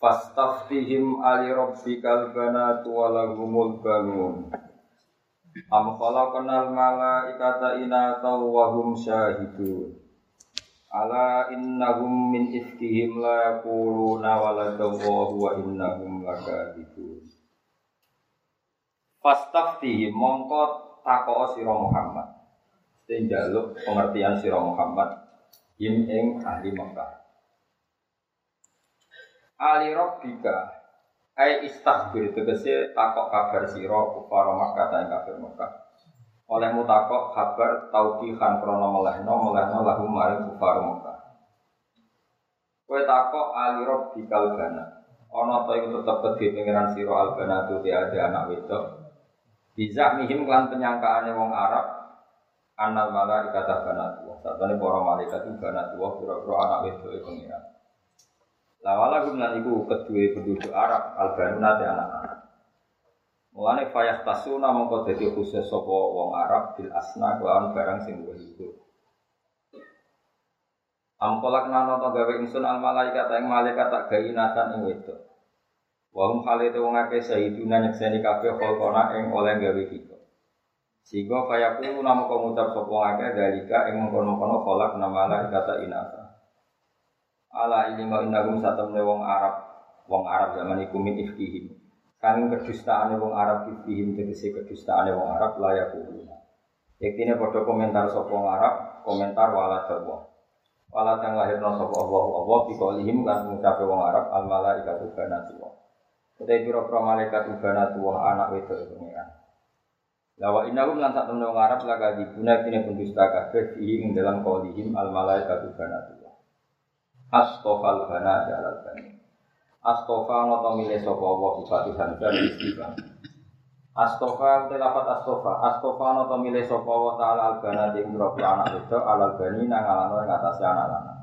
Fastaftihim ali rabbikal banatu walahumul banun. Am khalaqnal malaikata inata wa hum syahidun. Ala innahum min ifkihim la yaquluna waladallahu wa innahum lakadzibun. Fastaftihim mongko takoo sira Muhammad. Sing jaluk pengertian sira Muhammad him ing ahli Mekah ali rabbika. Ai istaghfir. Tegese takok kabar sira kufar Makkah ta kafir Makkah. Olehmu takok kabar tauqihan krana melehno melehno lahu maring kufar Makkah. Kowe takok ali rabbikal gana ana ta iku tetep kedhe pengiran sira albana tu ada anak wedok. Bisa mihim kan penyangkaane wong Arab anal malaikat banatu satane para malaikat itu banatu pura-pura anak wedok e pengiran Lawala gumlan iku kedua penduduk Arab Albanuna te anak anak. Mulane fayah tasuna mongko dadi khusus sapa wong Arab bil asna kelawan barang sing luwih iku. Amkolak nano to gawe ingsun al malaikat ing malaikat tak gawe nasan ing wedok. Wa hum halite wong akeh sayiduna nyekseni kabeh kholqona ing oleh gawe kita. Sehingga fayaku namo ngucap sapa akeh dalika ing mengkono-kono kolak nama malaikat inasa. Ala ini mau inagum satemne wong Arab, wong Arab zaman iku min ifkihim. Kanging kedustaane wong Arab ifkihim tegese kedustaane wong Arab layak kuwi. Yektine padha komentar sapa Arab, komentar wala Allah. Wala kang lahirna sapa Allah Allah biqaulihim kan ngucape wong Arab al malaikatu banatullah. Utai pira-pira malaikat banatullah anak wedok pengiran. Lawa inagum lan sak temne wong Arab laga dibuna kene pendusta kabeh ing dalam qaulihim al malaikatu banatullah. Astofal bana jalal bani. Astofa ngoto milih sapa Allah sifat hamzah istiqam. Astofa te lafat astofa. Astofa ngoto milih sapa Allah taala al bana di ngropi anak itu alal bani nang alano ing atase anak lanang.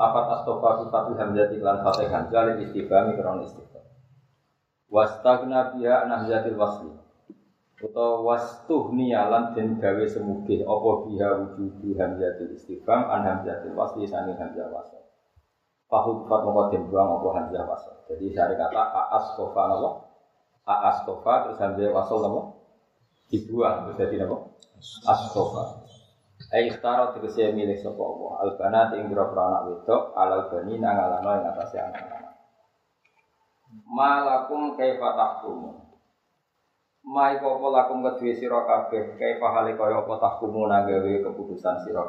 Lafat astofa sifat hamzah iklan fatih hamzah istiqam kron istiqam. Wastagna biya nahzatil wasli. Utawa wastuhni alam den gawe semugih apa biha wujudu hamzatil istiqam an hamzatil wasli sani hamzah wasli. Fahud fat den buang apa hamzah wasol. Jadi saya kata aas kofa napa? Aas kofa terus hamzah wasol napa? Dibuang terus jadi napa? Astofa. Ai ikhtara tegese milih sapa Allah. Albanat ing pira anak wedok alal bani nang alano ing atase anak-anak. Malakum kaifa tahkumun. Mai popo lakum kedue sira kabeh kaifa hale kaya apa keputusan sira.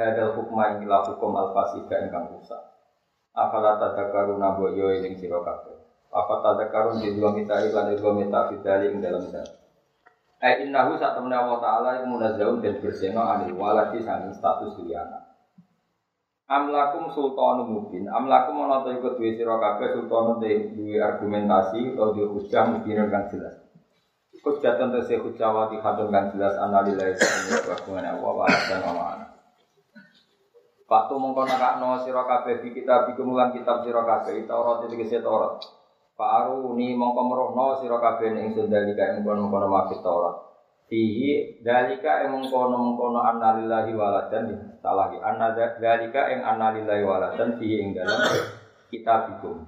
Hadal hukma ing hukum al-fasida ingkang rusak. Afala tadakkaruna bo yo eling sira kabeh. Apa tadakkarun di dua mita iklan di dua mita fidali ing dalam dan. Ai innahu sak temne Allah taala iku munazzahun dan berseno anil waladi sanging status diri anak. Amlakum sultanun mubin. Amlakum ana ta iku duwe sira kabeh sultanun duwe argumentasi utawa duwe hujah mubin kang jelas. Hujah tentu se hujah wa dihadun kang jelas analilai sing wa wa dan Allah. Waktu mongko nakakno sira kabeh di kitab bikum lan kitab sira kabeh Taurat iki Taurat. Pak Aruni mongko merohno sira kabeh ing sundalika ing kono-kono mafit Taurat. Fihi dalika ing mongkono-mongkono annalillahi waladan salah iki anna dalika ing annalillahi waladan fihi ing dalam kitab bikum.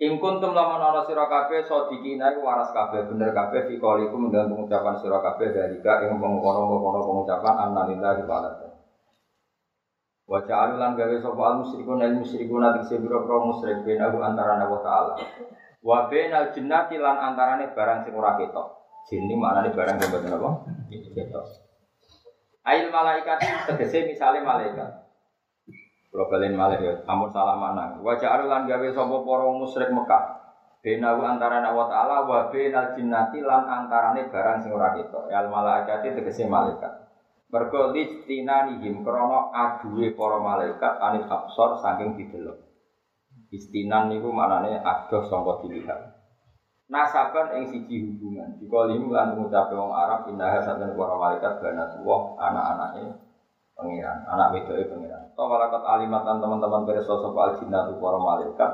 Ing kuntum lamun ana sira kabeh sadikina iku waras kabeh bener kabeh fi dan pengucapan sira kabeh dalika ing mongkono-mongkono pengucapan annalillahi waladan. Wa ja'alulan gawe sapa al musyrikun al musyrikun ati sebiro pro musyrik benahu antara wa ta'ala. Wa bainal jinnati lan antarane barang sing ora ketok. Jin ini maknane barang sing boten apa? Ketok. Ail malaikat tegese misale malaikat. Balen malaikat, amun salah mana. Wa ja'alulan gawe sapa para musyrik Mekah. Benahu antara wa ta'ala wa bainal jinnati lan antarane barang sing ora ketok. Al malaikat tegese malaikat. Mergo listinanihim krana aduwe para malaikat anil absor saking didelok. Istinan niku maknane adoh sangka dilihat. Nasaban ing siji hubungan. Dikolim lan ngucape wong Arab indah saben para malaikat banatullah anak-anake pangeran, anak wedoke pangeran. To malakat alimatan teman-teman pirsa sapa aljinatu para malaikat.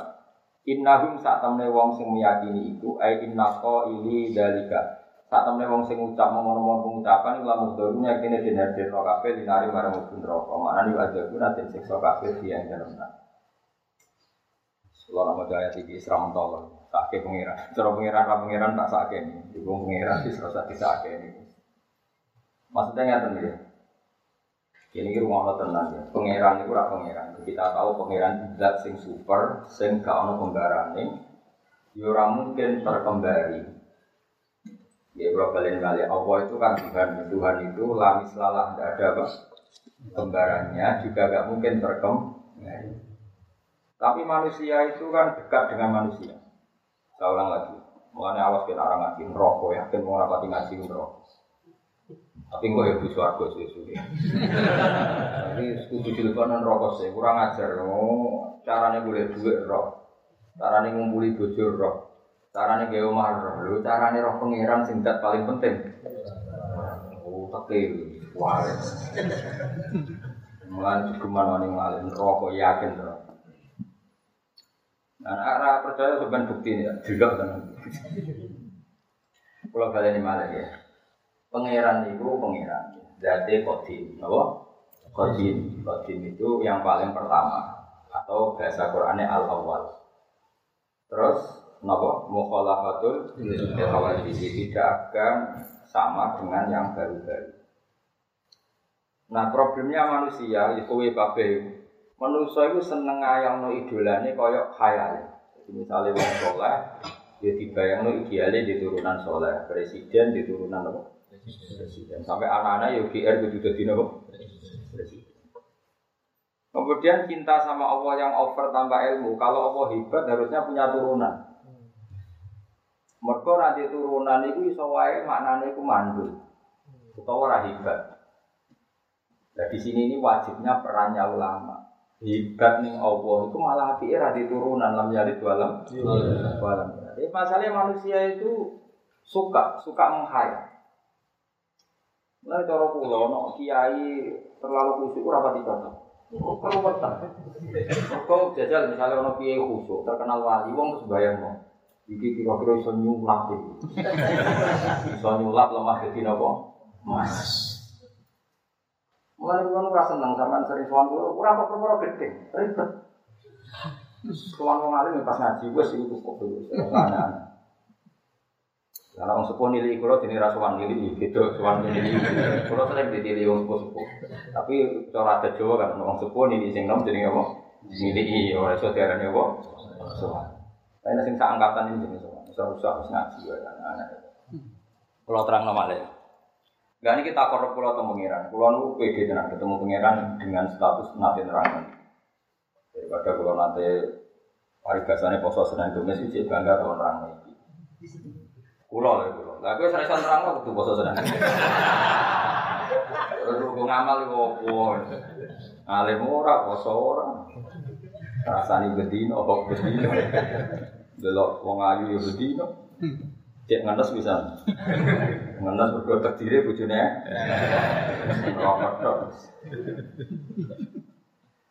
Innahum sak temne wong sing meyakini iku ai innaqo ili dalika. Sak temne wong sing ngucap ngono-ngono pengucapan iku lamun dorun yakine den hadir kabeh dinari marang mubun neraka. Aja guna den siksa kabeh yang dalem. Kalau nama jaya tinggi seram tolong sakit pengiran. Cara pengiran ra pengiran tak sakit ini. Ibu pengiran di serasa sakit ini. Maksudnya nggak ya. Ini kira mau tenang ya. Pengiran itu rak pengiran. Kita tahu pengiran tidak sing super, sing gak ono pembarane. Yura ya mungkin terkembari. Ya kalau kalian kali Allah itu kan Tuhan. Tuhan itu lamis lalah tidak ada apa kembarannya juga gak mungkin terkembari. Tapi manusia itu kan dekat dengan manusia. Saya ulang lagi. Mulanya awas kita orang ngaji rokok ya, kan mau rapati ngaji rokok. Tapi ya bisa aku sih sudah. Tapi kudu teleponan rokok sih, kurang ajar. Oh, caranya boleh duit rok. Caranya ngumpuli bojo rok. Caranya gawe omah rok. Lu caranya roh pengiran singkat paling penting. Oh, tapi wah. Mulai cukup mana nih ngalim rokok yakin rok. Nah, arah percaya sebenarnya bukti ya, kan. Kalau kalian ini malah ya, pangeran itu pangeran, jadi kodim, apa? Kodim, kodim itu yang paling pertama atau bahasa Qurannya al awal. Terus, napa? Mukhalafatul jadi tidak akan sama dengan yang baru-baru. Nah problemnya manusia itu kabeh Manusia itu seneng no idolane koyok khayal. Jadi misalnya wong soleh, dia no idealnya di turunan soleh, presiden di turunan apa? Presiden. Sampai anak-anak ya GR itu jadi apa? Presiden. Kemudian cinta sama Allah yang over tanpa ilmu. Kalau Allah hebat harusnya punya turunan. Mereka nanti turunan itu iso wae maknane iku mandul. Utawa ora hebat. Nah di sini ini wajibnya perannya ulama hebat nih Allah itu malah era di turunan lam yalid walam walam jadi masalahnya manusia itu suka suka menghayal Mulai cara pulau, no kiai terlalu khusyuk ora pati cocok. Perlu wetan. Kau jajal misalnya ono kiai khusyuk terkenal wali, wong terus bayang no. Iki kira-kira iso nyulap iki. Iso nyulap lemah jadi napa? Mas. Mulai kulo ora seneng sampean sering sowan kulo, ora perkara gede, ribet. Sowan wong alim pas ngaji wis iku kok wis Karena orang sepuh nilai kulo jenis rasuan nilai gitu, sowan nilai. Kulo sering ditili wong sepuh sepuh. Tapi cara ada Jawa kan orang sepuh nilai sing nom jadi apa? Nilai ora iso diarani apa? Tapi sing sak angkatan ini jenis sowan. Usah usah ngaji ya anak-anak. Kulo terang nama Gak ini kita korup pulau atau pengiran. Pulau nu pede tenang ketemu pengiran dengan status nanti nerangan. Daripada pulau nanti parigasane poso senang domes itu bangga kalau nerang ini. Pulau lah pulau. Gak gue sering nerang lah waktu poso senang. Gue ngamal itu opo. Alim ora poso ora. Rasani bedino, bedino. Delok wong ayu ya bedino. Cek ngantos bisa. Ngantos berdua terdiri bujune. Rokok dok.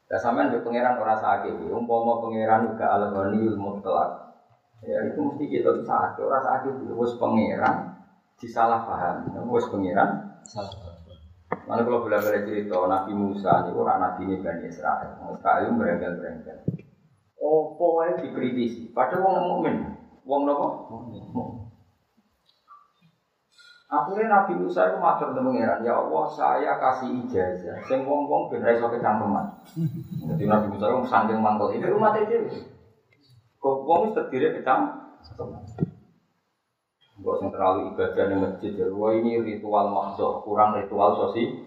Ya sampean di pangeran ora sakit. Umpama pangeran juga al-ghani mutlak. Ya itu mesti kita sakit. Ora sakit wis pangeran disalah paham. Wis pangeran salah Mana kalau boleh boleh cerita Nabi Musa ini orang Nabi ini Bani Israel. Israel merengkel merengkel. Opo wae dikritisi. Padahal wong mukmin. Wong? Mukmin. Akhirnya Nabi Musa itu matur dengan pangeran, ya Allah saya kasih ijazah, sing wong wong ben iso kecangkeman. Jadi Nabi Musa itu saking mangkel ini umat itu. Kok wong wis terdiri kecang. Gak sing terlalu ibadah di masjid ya, wah ini ritual makso, kurang ritual sosial.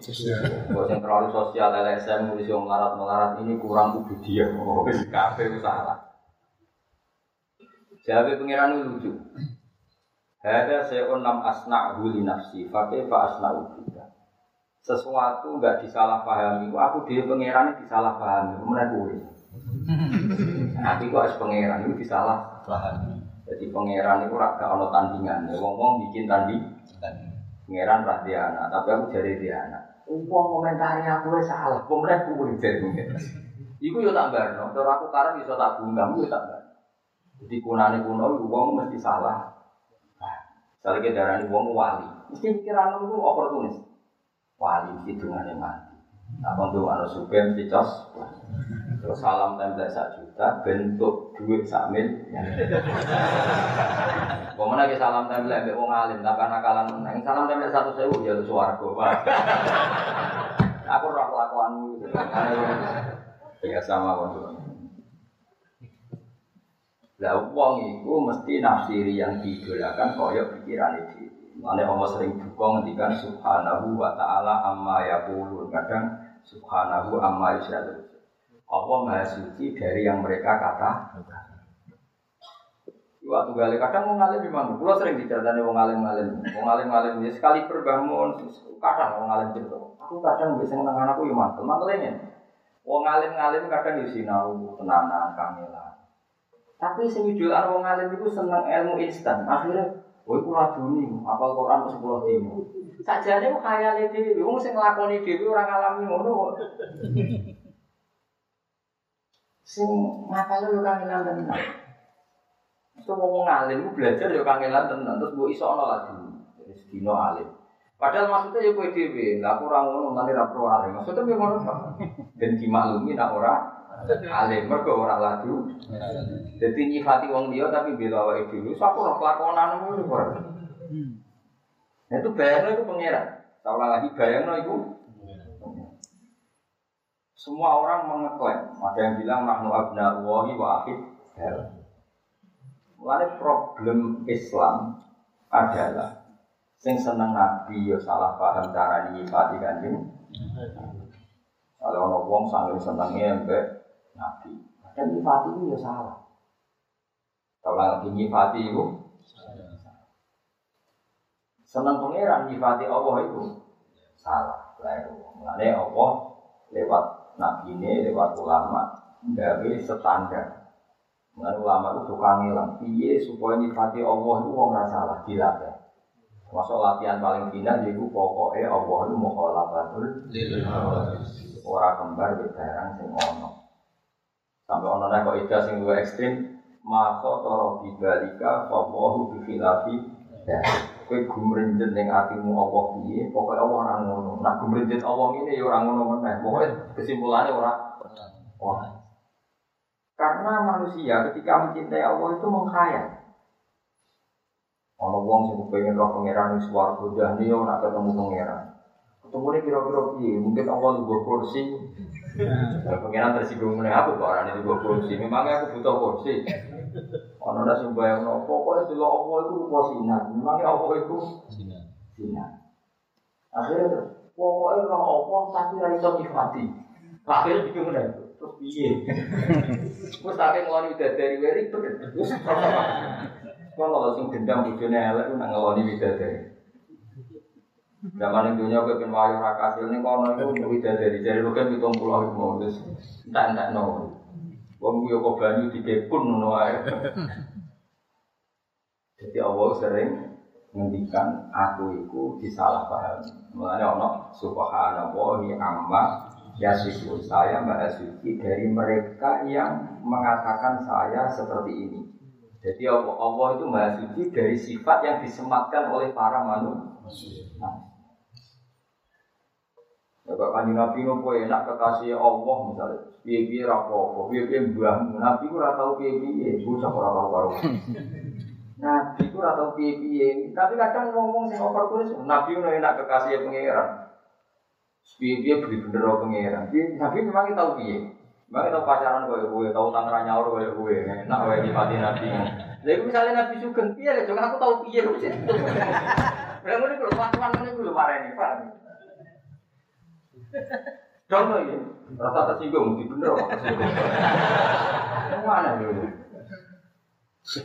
Gak sing terlalu sosial LSM, nulis yang melarat-melarat ini kurang ubudiyah. Oh, kafe salah. Jadi pengiran lucu. Hada se'un lam asna'hu li nafsi, fakih fa asna'u bika. sesuatu nggak disalahpahami, aku dia pangeran disalahpahami, kemudian gue. Nanti kok es pangeran itu disalahpahami. Jadi pangeran itu raga ono tandingan, ngomong bikin tanding. Pangeran rah dia anak, tapi aku jadi dia anak. Uang komentari aku salah, pemerintah gue jadi Iku yo tak barno, cara aku karep iso tak bunggam yo tak barno. Jadi kunane kuno uang mesti salah. Nah, kita darani uang wali, mesti pikiran itu oportunis. Wali mesti dungane mati. Apa tuh anu supir mesti cos. Terus salam tempel satu juta, bentuk duit samil. Pemenang ke salam tempel ambek wong alim, tak karena kalan menang. Salam tempel satu sewu ya suwargo. Aku roh sama wong. Lah wong iku mesti nafsiri yang diidolakan koyok pikiran itu. Mana Allah sering buka ngendikan subhanahu wa ta'ala amma yaqulun. Kadang subhanahu amma yusradun. Allah maha suci dari yang mereka kata. Waktu gali kadang mau ngalim di mana? Pulau sering diceritani mau ngalim ngalim, mau ngalim ngalim ya sekali berbangun, kadang mau ngalim cerita. Aku kadang bisa menengah aku ya mantel, mantelnya. Mau ngalim ngalim kadang di sinau, tenanan, kamilah. Tapi jualan wong ngalim itu seneng ilmu instan. Akhirnya, woi kula duni, apal Quran sepuluh dino. Sajane kok khayale dhewe, wong sing nglakoni dhewe ora ngalami ngono kok. Sing ngapal yo kangelan tenan. Itu wong ngalim belajar yo kangelan tenan terus mbok iso ana lagi. Jadi sedino alim. Padahal maksudnya ya kowe dhewe, lah aku ora ngono mari ra pro alim. Maksudnya piye ngono? Ben dimaklumi nak ora alim mergo ora laju. Jadi nyifati wong liya tapi bela awake dhewe. So aku ora kelakonanmu ora. Nah, itu bayangno itu pangeran. Tahu lagi bayangno itu semua orang mengeklaim, ada yang bilang nahnu abna wahi wa akhid Mulai problem Islam adalah sing seneng nabi yo salah paham cara nyifati kanjeng. Kalau ono wong sangat senengnya mbek nabi, kan nyifati itu ya salah. Kalau lagi nyifati itu seneng pangeran nyifati Allah itu salah. Mulai Allah lewat nabi ini lewat ulama dari standar. Mengenai ulama itu suka ngilang, piye supaya nyifati Allah itu rasa salah dilatih. Masuk latihan paling final yaitu pokoknya Allah itu mukhalafatul orang kembar di barang sing ono. Sampai ono nek kok ida sing luwih ekstrim, maka toro bibalika fawahu bifilafi ya. Kowe gumrenjet ning atimu Allah piye, pokoke Allah ora ngono. Nah gumrenjet Allah ini ya ora ngono meneh. Pokoke kesimpulannya ora ora. Karena manusia ketika mencintai Allah itu mengkhayal. Ono wong sing pengen roh pangeran wis swarga dahne yo nak ketemu pangeran. Ketemu ini kira-kira piye? Mungkin Allah juga kursi. Pangeran tersinggung meneh aku kok ora di kursi. Memangnya aku butuh kursi. Ono ndak sing bayangno pokoke delok Allah itu rupa sinar. Memangnya Allah itu sinar. Sinar. Akhirnya pokoknya roh Allah tapi ra iso nyifati. Akhirnya bingung meneh. Terus piye? Wes tak ngeloni dari weri Wes Kalau sing dendam bojone elek nang ngeloni widadari. Zaman dunia gue pengen wayu rakasil ini kono itu widadari jadi lu kan hitung pulau mau terus entah entah no. Wong yo kok banyu dikepun ngono ae. Jadi Allah sering ngendikan aku itu disalahpahami. Mulanya ono subhanallahi amma ya syukur saya mbak suci dari mereka yang mengatakan saya seperti ini. Jadi Allah, Allah itu maha suci dari sifat yang disematkan oleh para manusia. Ya kok kanjeng Nabi nopo enak kekasih Allah misalnya, piye-piye rapopo, piye-piye mbahmu, Nabi ku ora tau piye-piye, bocah ora karo Nabi ku ora tau piye-piye, tapi kadang ngomong sing over kuwi Nabi ku enak kekasih pangeran. Piye-piye beli bener pangeran. Nabi memang tahu piye. Memang tahu pacaran koyo kowe, tahu tangan nyaur koyo kowe, enak wae nyipati Nabi. Lha iku misale Nabi sugeng piye lho, aku tahu piye lho. Lah ngene kuwi kelakuan ngene kuwi lho mareni, Pak. Dong ya, rasa tersinggung, mesti bener. Mana ya?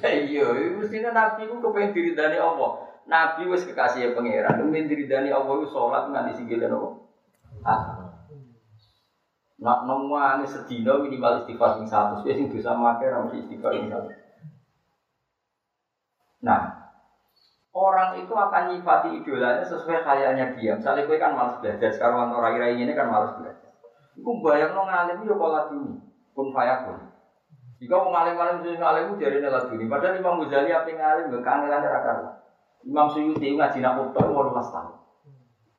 Iya, mestinya Nabi itu kepengen dari Allah. Nabi wis kekasih pangeran, kepengen diridani Allah itu sholat nganti sikile nopo. Nak nemu sedina minimal istighfar sing satu, sing bisa makai ramu istighfar sing. Nah, orang itu akan nyifati idolanya sesuai kayaknya dia. Misalnya gue kan malas belajar, sekarang orang rai ini kan malas belajar. Iku bayang no ngalim yo pola dini, pun fayakun. Jika mau ngalim ngalim sih ngalim jadi nela dini. Padahal Imam Ghazali apa ngalim gak kangelan rakyat. Imam Suyuti ngaji nak utang walau mas tahun.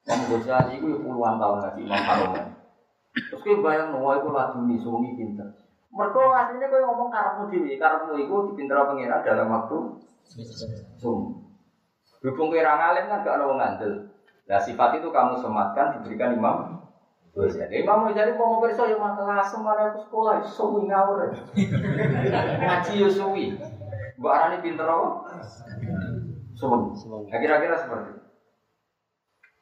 Imam Ghazali itu puluhan tahun ngaji Imam Haromen. Terus gue bayang no, itu laduni, suami pinter. Mereka aslinya gue ngomong karepmu dhewe, karepmu iku dipinter pengira dalam waktu sum. Berhubung kira ngalim kan gak ada wong ngandel. Nah sifat itu kamu sematkan diberikan imam Ghazali. Imam Ghazali mau mau perso ya masalah semana aku sekolah suwi ngawur. Ngaji yo suwi. Mbak Arani pinter apa? Suwi. Kira-kira seperti itu.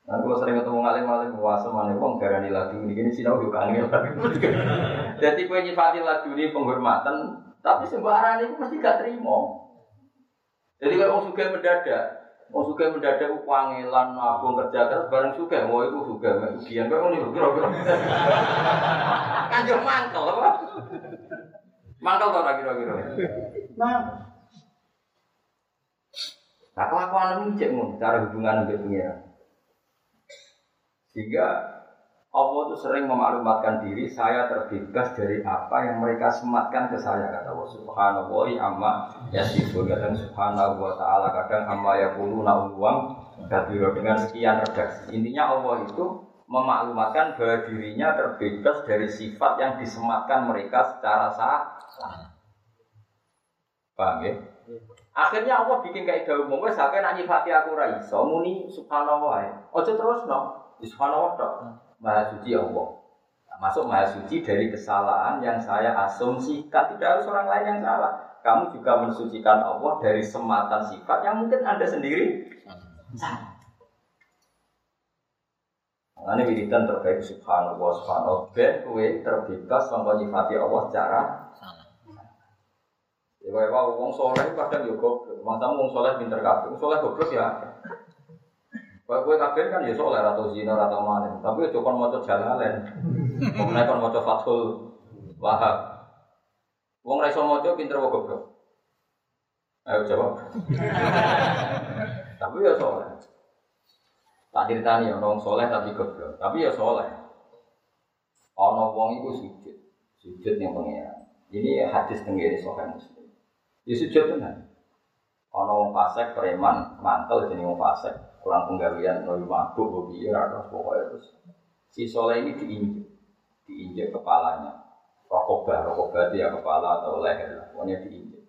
Nah, kalau sering ketemu ngalim ngalim puasa mana wong garani lagu ini gini sinau juga angin Jadi kue nyifati lagu ini penghormatan, tapi sembarang itu mesti gak terima. Jadi kalau orang suka mendadak, orang suka mendadak pangelan nabung kerja keras bareng suka, mau itu suka, ujian kau ini kira-kira. Kan jauh mangkel apa? Mangkel tau kira-kira. Nah, Nah, kelakuan ini cek cara hubungan dengan pengiran. Sehingga Allah itu sering memaklumatkan diri, saya terbebas dari apa yang mereka sematkan ke saya kata Allah Subhanahu wa amma yasifun kadang Subhanahu wa taala kadang amma yaquluna uang kabiro dengan sekian redaksi. Intinya Allah itu memaklumatkan bahwa dirinya terbebas dari sifat yang disematkan mereka secara sah. Paham ya? Akhirnya Allah bikin kayak umum, wes sampai nanyi nyifati aku ra iso muni subhanallah wae. Aja terus no. Subhanallah tok. Maha suci Allah. Nah, masuk maha suci dari kesalahan yang saya asumsikan tidak harus orang lain yang salah. Kamu juga mensucikan Allah dari sematan sifat yang mungkin anda sendiri salah. Nah, ini wiridan terbaik subhanallah subhanallah ben kue terbebas nyifati Allah secara salah. Ya kaya wong soleh kadang yo goblok. Masa wong soleh pinter kabeh. Wong soleh goblok ya. Kalau gue kafir kan ya soleh atau zina atau mana, tapi itu kan mau jalalen, kemudian kan mau fathul wahab. Wong raiso mau pinter wong goblok. Ayo jawab. tapi ya soleh. Tak ceritani ya orang soleh tapi goblok, tapi ya soleh. Ono wong itu sujud, sujud yang pengira. Ini hadis tenggiri sokan muslim. Ya sujud tenan. Ono wong fasik preman mantel jadi wong fasik kurang penggawean kalau mabuk hobi ya terus pokoknya terus. Si soleh ini diinjek diinjek kepalanya. Rokobah rokobah dia kepala atau leher lah pokoknya diinjek.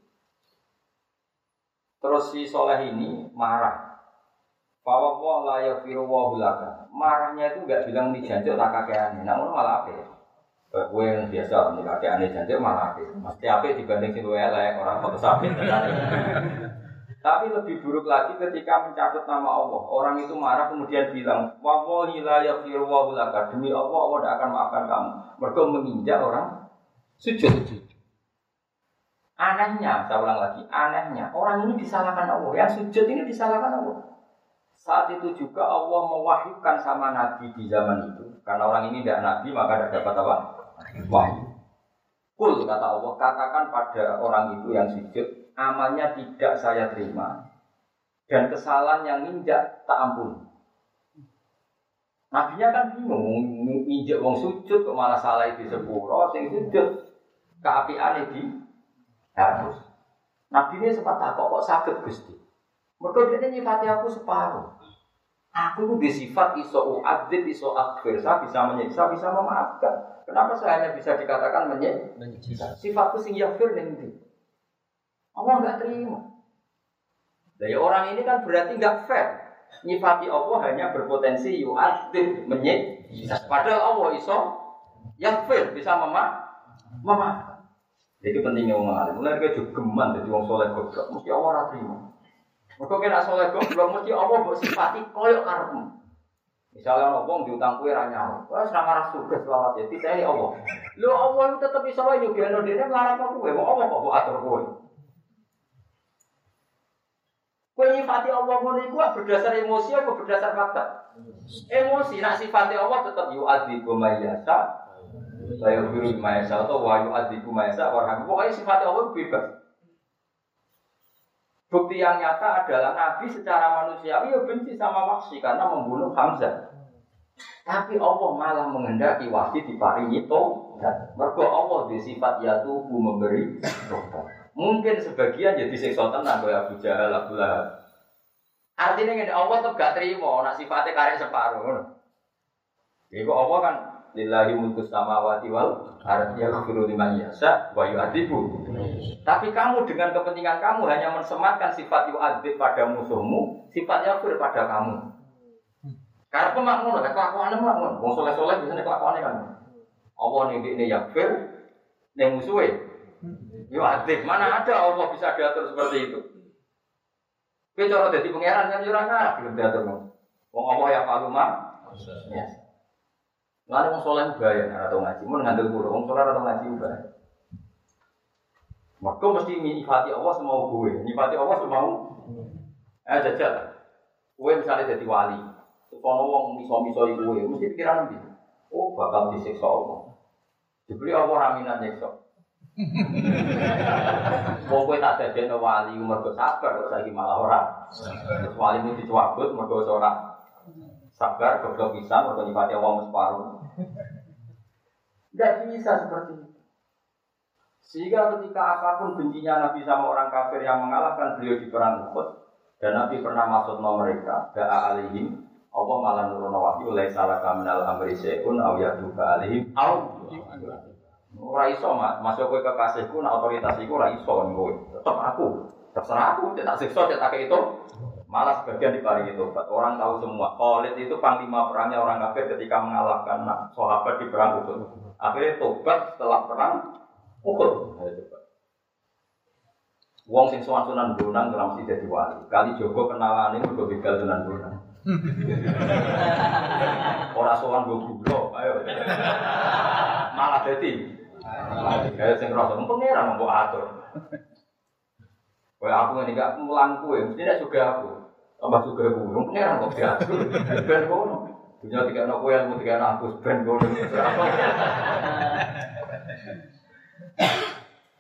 Terus si soleh ini marah. Bahwa Allah la yafiru wa marahnya itu nggak bilang di janjuk tak kakean namun malah apa ya yang biasa nih kakek aneh janjuk malah apa Mesti apa dibanding si elek orang foto sapit Tapi lebih buruk lagi ketika mencatat nama Allah. Orang itu marah kemudian bilang, Wallahi la Demi Allah, Allah tidak akan maafkan kamu. Mereka menginjak orang sujud. Anehnya, saya ulang lagi, anehnya orang ini disalahkan Allah. Yang sujud ini disalahkan Allah. Saat itu juga Allah mewahyukan sama Nabi di zaman itu. Karena orang ini tidak Nabi, maka tidak dapat apa? Wahyu. Kul kata Allah, katakan pada orang itu yang sujud, amalnya tidak saya terima dan kesalahan yang injak tak ampun. Nabinya kan bingung, injak wong sujud kok malah salah itu sepuro, sing sujud keapian di harus. Nabi ini sempat tak kok sakit gusti. Mereka dia nyifati aku separuh. Aku itu disifat iso uadzib, iso akhir. Saya bisa menyiksa, bisa memaafkan. Kenapa saya hanya bisa dikatakan menyiksa? Sifatku sing yaghfir nanti. Allah nggak terima. Dari orang ini kan berarti nggak fair. Nyifati Allah hanya berpotensi yu'adzib menyik. Padahal Allah iso yang fair bisa mema memaafkan. Jadi pentingnya orang alim. Mulai dia juga geman jadi orang soleh goblok. Mesti Allah terima. Mereka kena soleh goblok mesti Allah bersifati koyok karepmu. Misalnya ngomong diutang kue ranya, wah serang arah surga selawat ya, tidak ini Allah. Lo Allah tetap bisa wae juga, dia melarang kue, mau Allah kok atur kue. Kue nyifati Allah ngono berdasar emosi apa berdasar fakta? Emosi, nak sifati Allah tetap yu'adzibu mayyasa saya firu mayasa atau wayu adiku mayasa warham. Pokoknya sifat Allah bebas. Bukti yang nyata adalah Nabi secara manusiawi ya benci sama Wahsy karena membunuh Hamzah. Tapi Allah malah menghendaki Wahsy diparingi dan Mergo Allah di sifat yatubu memberi Mungkin sebagian jadi seksa tenan kaya Abu Jahal, Abu Lahab. Artinya ini Allah tuh gak terima, nak sifatnya karek separuh. Jadi Allah kan lillahi mulku samawati wal ardi yaghfiru liman yasha wa yu'adzibu. Tapi kamu dengan kepentingan kamu hanya mensematkan sifat yu'adzib pada musuhmu, sifat yaghfir pada kamu. Karena pemakmur, kelakuannya pemakmur. Wong soleh-soleh biasanya kelakuannya kan. Allah nih ini yaghfir, nih musuhnya. Yu'adzib, mana ada Allah bisa diatur seperti itu. Kita cara jadi pangeran kan jurang belum diatur. Wong Allah ya faluma. Yes. Lalu wong soleh bahaya atau ngaji, mau ngandel kulo, wong soleh atau ngaji bahaya. Maka mesti nyifati Allah semau gue, nyifati Allah semau. Eh jajal, gue misalnya jadi wali, sono wong miso-miso gue, mesti pikiran nanti, oh bakal disiksa Allah. Dibeli Allah raminan nyiksa. Wong kowe tak dadekno wali mergo sabar kok saiki malah ora. Wali mu dicuabut mergo ora sabar, goblok bisa, mergo nyifati Allah separuh. Tidak bisa seperti itu. Sehingga ketika apa pun bencinya Nabi sama orang kafir yang mengalahkan beliau di perang Uhud dan Nabi pernah masuk nomor mereka, da'a alihim, Allah malah nurun wahyu oleh salah kaminal amri se'un aw yaduka alihim aw Ora iso masuk ke kekasihku, nah otoritas iku ora iso kowe. Tetep aku, terserah aku, tidak siksa, tidak itu. Malah sebagian diparingi tobat. Orang tahu semua. Khalid itu panglima perangnya orang kafir ketika mengalahkan sahabat di perang Uhud. Akhirnya tobat setelah perang Uhud. Wong sing sowan Sunan Bonang ora mesti dadi wali. Kali Joko kenalane mergo begal Sunan Bonang. Ora sowan go gula, ayo. Malah dadi. Kayak sing rasa pangeran mbok atur. Kayak aku ngene gak mulang kuwe, mesti juga aku. Tambah juga burung, pengiran kok diatur. Ben kono. Dunia tiga anak kue, ilmu tiga anak aku, ben kono.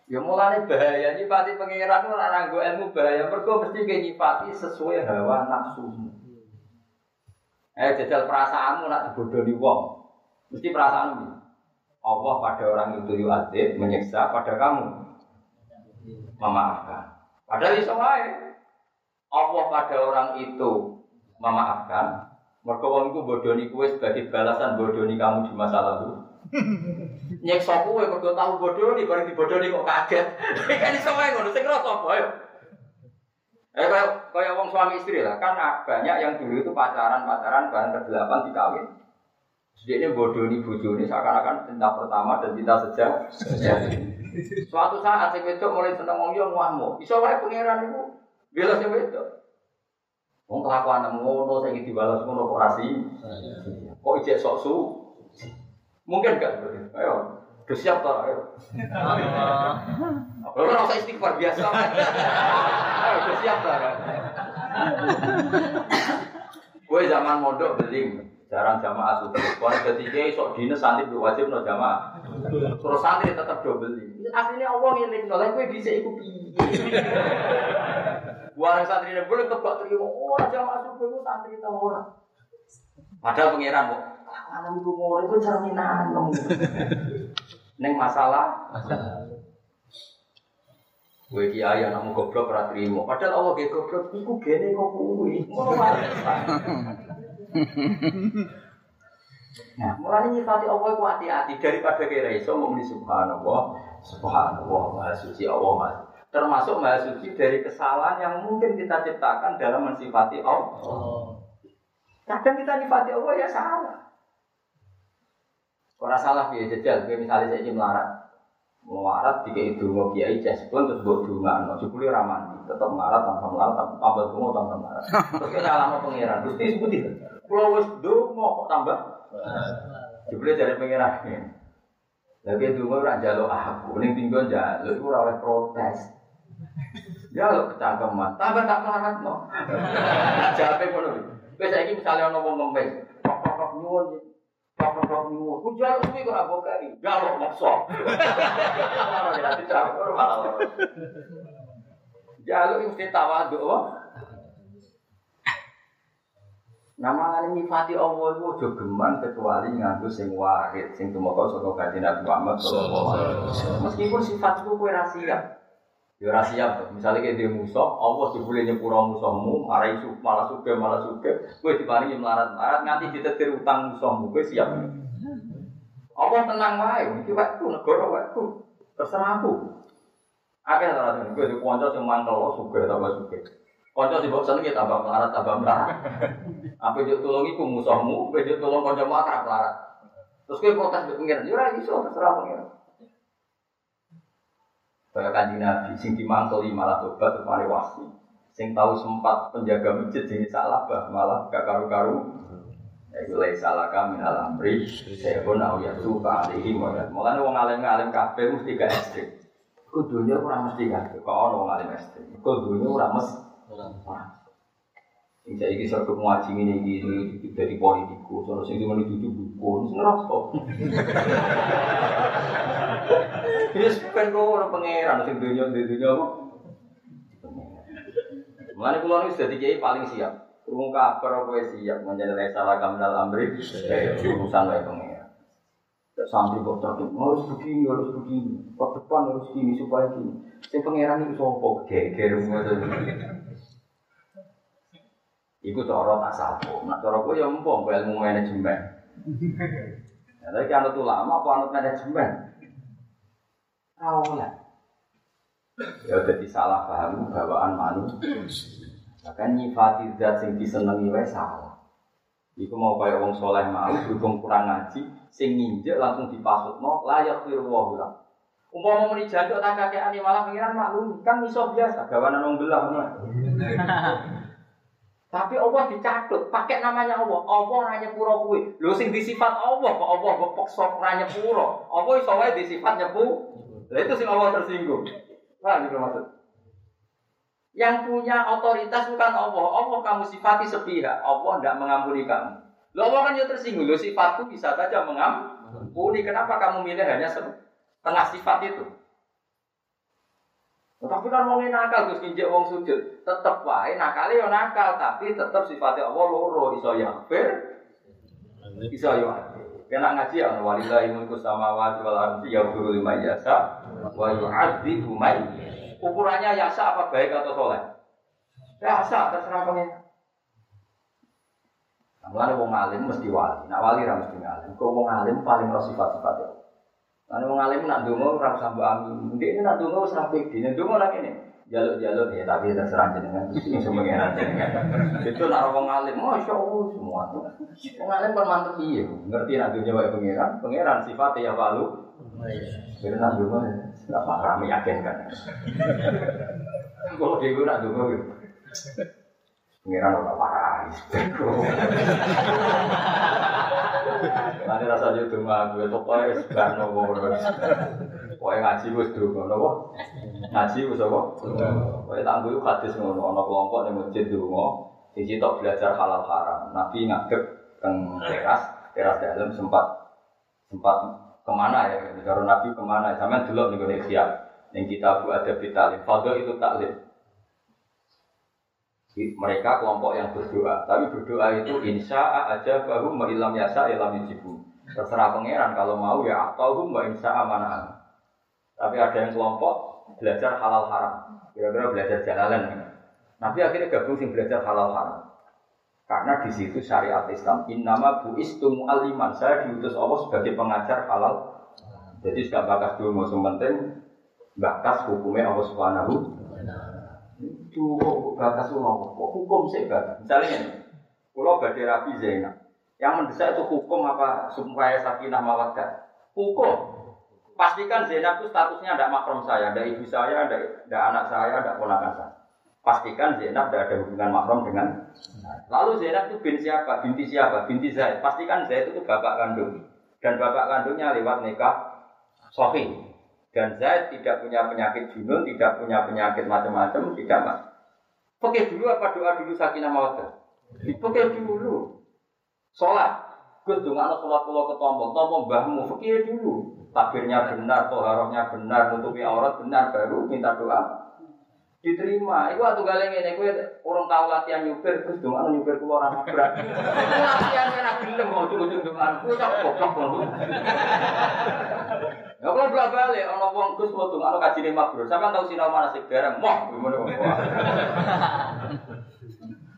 Ya mulai bahaya nyipati pengiran orang gue ilmu bahaya. Mereka mesti kayak nyipati sesuai hawa nafsu. Eh jajal perasaanmu nak di wong. Mesti perasaanmu. Allah pada orang itu yu'adzib, menyiksa pada kamu. Memaafkan. Padahal iso wae. Allah pada orang itu memaafkan, mereka wong iku bodoni kue sebagai balasan bodoni kamu di masa lalu. Nyeksa kue mergo tahu bodoni bareng dibodoni kok kaget. Kan iso wae ngono, sing ngrasa apa ya? Eh kayak kayak wong suami istri lah, kan banyak yang dulu itu pacaran pacaran bahan terdelapan dikawin. Jadi bodoni bojone seakan-akan cinta pertama dan cinta sejak. Suatu saat si wedok mulai seneng wong yo ngamuk. Iso wae pangeran itu Bela sing itu. Wong kelakuan ngono saiki dibalas ngono kok rasi. Kok ijek sok su? Mungkin gak seperti itu. Ayo, udah siap toh, ayo. Lalu kan usah istighfar biasa. Ayo, udah siap toh kan. Gue zaman modok beli jarang jamaah subuh. Kalau ketiga sok dinas santri wajib no jamaah. Terus santri tetap double beli. Aslinya Allah ngiling nolak gue bisa ikut Buang santri ini boleh tebak terima. Oh, jamaah subuh itu santri tahu orang. Padahal pangeran kok. Anak ibu mau itu cerminan dong. Neng masalah. Gue kiai anakmu goblok ora trimo. Padahal Allah ge goblok iku gene kok kuwi. Nah, mulai nyifati Allah itu hati-hati daripada kira iso mau subhanallah, subhanallah, maha suci Allah, maha termasuk maha suci dari kesalahan yang mungkin kita ciptakan dalam mensifati Allah. Kadang kita nyifati Allah ya salah. Orang salah dia jajal, dia misalnya saya melarat, melarat tiga itu mau kiai jas pun terus buat dunga, no jupuli ramadi, tetap melarat tanpa melarat, tanpa dungo tanpa melarat. Terus kita lama pangeran, terus dia sebutin, kalau wes dungo kok tambah, jupuli dari pangeran. Lagi dungo orang jaluk aku, ini tinggal jaluk, itu rawat protes. Ya lo kecangkeman, tambah tak melarat no. Jawabnya ngono. Wes saiki misale ana wong ngemis, kok nyuwun kok kok nyuwun. Ku jaluk suwi kok ora bokai. Jaluk maksa. Jaluk mesti tawaduk wae. Nama ngene nyifati Allah itu aja geman kecuali nganggo sing wahid, sing tumeka saka kanjeng Nabi Muhammad sallallahu alaihi wasallam. Meskipun sifat itu kowe ra siap. Ya ora siap. Misale kayak dia musuh, Allah dibule nyepuro musuhmu, marai su malah suke malah suke, kowe diparingi melarat-melarat nganti ditetir utang musuhmu, kowe siap. Allah tenang wae, iki waktu negara waktu. Terserah aku. Ora sing kowe dikonco sing mantel suke tambah suke. Konco sing bosan kita tambah melarat tambah melarat. Apa juk tulung iku musuhmu, kowe juk tulung kancamu akrab melarat. Terus kowe protes mbek pengiran, ya ora iso terserah pengiran. Kaya kanji Nabi, sing dimantuli malah tobat kemarin wasi. Sing tahu sempat penjaga masjid jadi salah bah malah gak karu-karu. Ya itu lay salah kami dalam amri. Saya pun tahu ya suka alihi moyat. Mulanya wong alim alim kafe mesti gak ekstrim. Kudunya kurang mesti gak. Kau orang wong alim ekstrim. Kudunya kurang mesti. Sing saya ini serta ngaji ini gini dari politikus, terus sing di mana itu dukun, ngerasa. Yes, kan kau orang pangeran, sing dunia di dunia apa? Mulane kula niku dadi kiai paling siap. Krungu kabar kowe siap menjadi salah kamdal amri, urusan wae pangeran. Sampai kok tapi harus begini, harus begini, ke depan harus gini supaya gini. Sing pangeran itu sopo, geger. Iku cara tak sapo. Nak cara kowe ya empong ilmu manajemen. Ya, tapi kan itu lama apa anut manajemen? Tahu lah. Ya jadi salah paham bawaan manusia. Bahkan nyifati zat sing disenengi wae salah. Iku mau kaya wong soleh mau berhubung kurang ngaji, sing nginjek langsung dipasutno layak firu wa Umpama muni jancuk tak kakeane malah pengiran maklum kan iso biasa gawanan wong belah. Tapi Allah dicatut, pakai namanya Allah. Allah ora nyepuro kuwi. Lho sing disifat Allah kok Allah kok peksa ora nyepuro. Allah iso wae disifat nyepu. Lah itu sing Allah tersinggung. Paham gitu maksud? Yang punya otoritas bukan Allah. Allah kamu sifati sepihak. Allah tidak mengampuni kamu. Lo Allah kan juga tersinggung. Lo sifatku bisa saja mengampuni. Kenapa kamu milih hanya setengah sifat itu? Tapi kan wong nakal terus nginjek wong sujud, tetep wae nakale yo nakal, tapi tetep sifatnya Allah loro iso yaghfir, iso yo Kena ngaji ya walillahi mulku samawati wal ardi yaghfiru liman yasha wa yu'adzibu man Ukurannya yasa apa baik atau soleh? Yasa terserah pengen. Nah, mulane wong alim mesti wali, nak wali ra mesti ngalim. Kok wong alim paling ro sifat-sifat. Karena wong alim nak donga ora usah mbok amin. Ndek nak donga wis ra pede. Donga nak ngene, jaluk-jaluk ya tapi terserah jenengan sing semengen jenengan. Itu nak wong alim, masyaallah semua. Wong alim kan mantep iya, ngerti nak dunya wae pangeran, pangeran sifatnya ya walu. Jadi nak donga enggak parah meyakinkan. Kalau dia nak donga gitu. Pangeran ora parah. Nanti rasa jadi mah gue pokoknya sebar nopo Pokoknya ngaji gue dulu nopo Ngaji gue apa? Pokoknya tangguh itu hadis ngono Ono kelompok yang masjid dulu Sisi belajar halal haram. Nabi ngadep teng teras Teras dalam sempat Sempat ke mana ya? Karena Nabi ke mana? Sama dulu nih gue siap. Yang kita buat ada bitalim Fadol itu taklim mereka kelompok yang berdoa, tapi berdoa itu insya aja baru ilam yasa ilam yujibu. Terserah pangeran kalau mau ya atau mbak insya mana. Tapi ada yang kelompok belajar halal haram, kira-kira belajar jalalan. Nabi akhirnya gabung sing belajar halal haram. Karena di situ syariat Islam innama buistu aliman. Saya diutus Allah sebagai pengajar halal. Jadi sudah bakas dulu, penting bakas hukumnya Allah Subhanahu itu batas mau hukum sih batas. Misalnya ini, kalau badai Rabi Zainab, yang mendesak itu hukum apa supaya sakinah mawaddah? Hukum. Pastikan Zainab itu statusnya ada makrom saya, ada ibu saya, ada, ada anak saya, ada ponakan saya. Pastikan Zainab tidak ada hubungan makrom dengan Lalu Zainab itu bin siapa? Binti siapa? Binti Zaid. Pastikan Zaid itu bapak kandung. Dan bapak kandungnya lewat nikah sofi. Dan Zaid tidak punya penyakit junun, tidak punya penyakit macam-macam, tidak mas. Pakai dulu apa doa dulu sakinah mawaddah? Pakai dulu. Sholat. Gus anak sholat pulau ke tombol, tombol mbahmu, fakir dulu. Takbirnya benar, toharohnya benar, nutupi aurat benar, baru minta doa diterima. Iku waktu galeng ini, gue orang tahu latihan nyupir, terus dong anu nyupir keluar anak berat. latihan kena gelem mau cukup cukup anu, gue tak goblok. Ya kalau belak balik, orang wong gus mau dong anu kaji lima bro. Siapa tahu sinau mana sih bareng, moh gimana kok?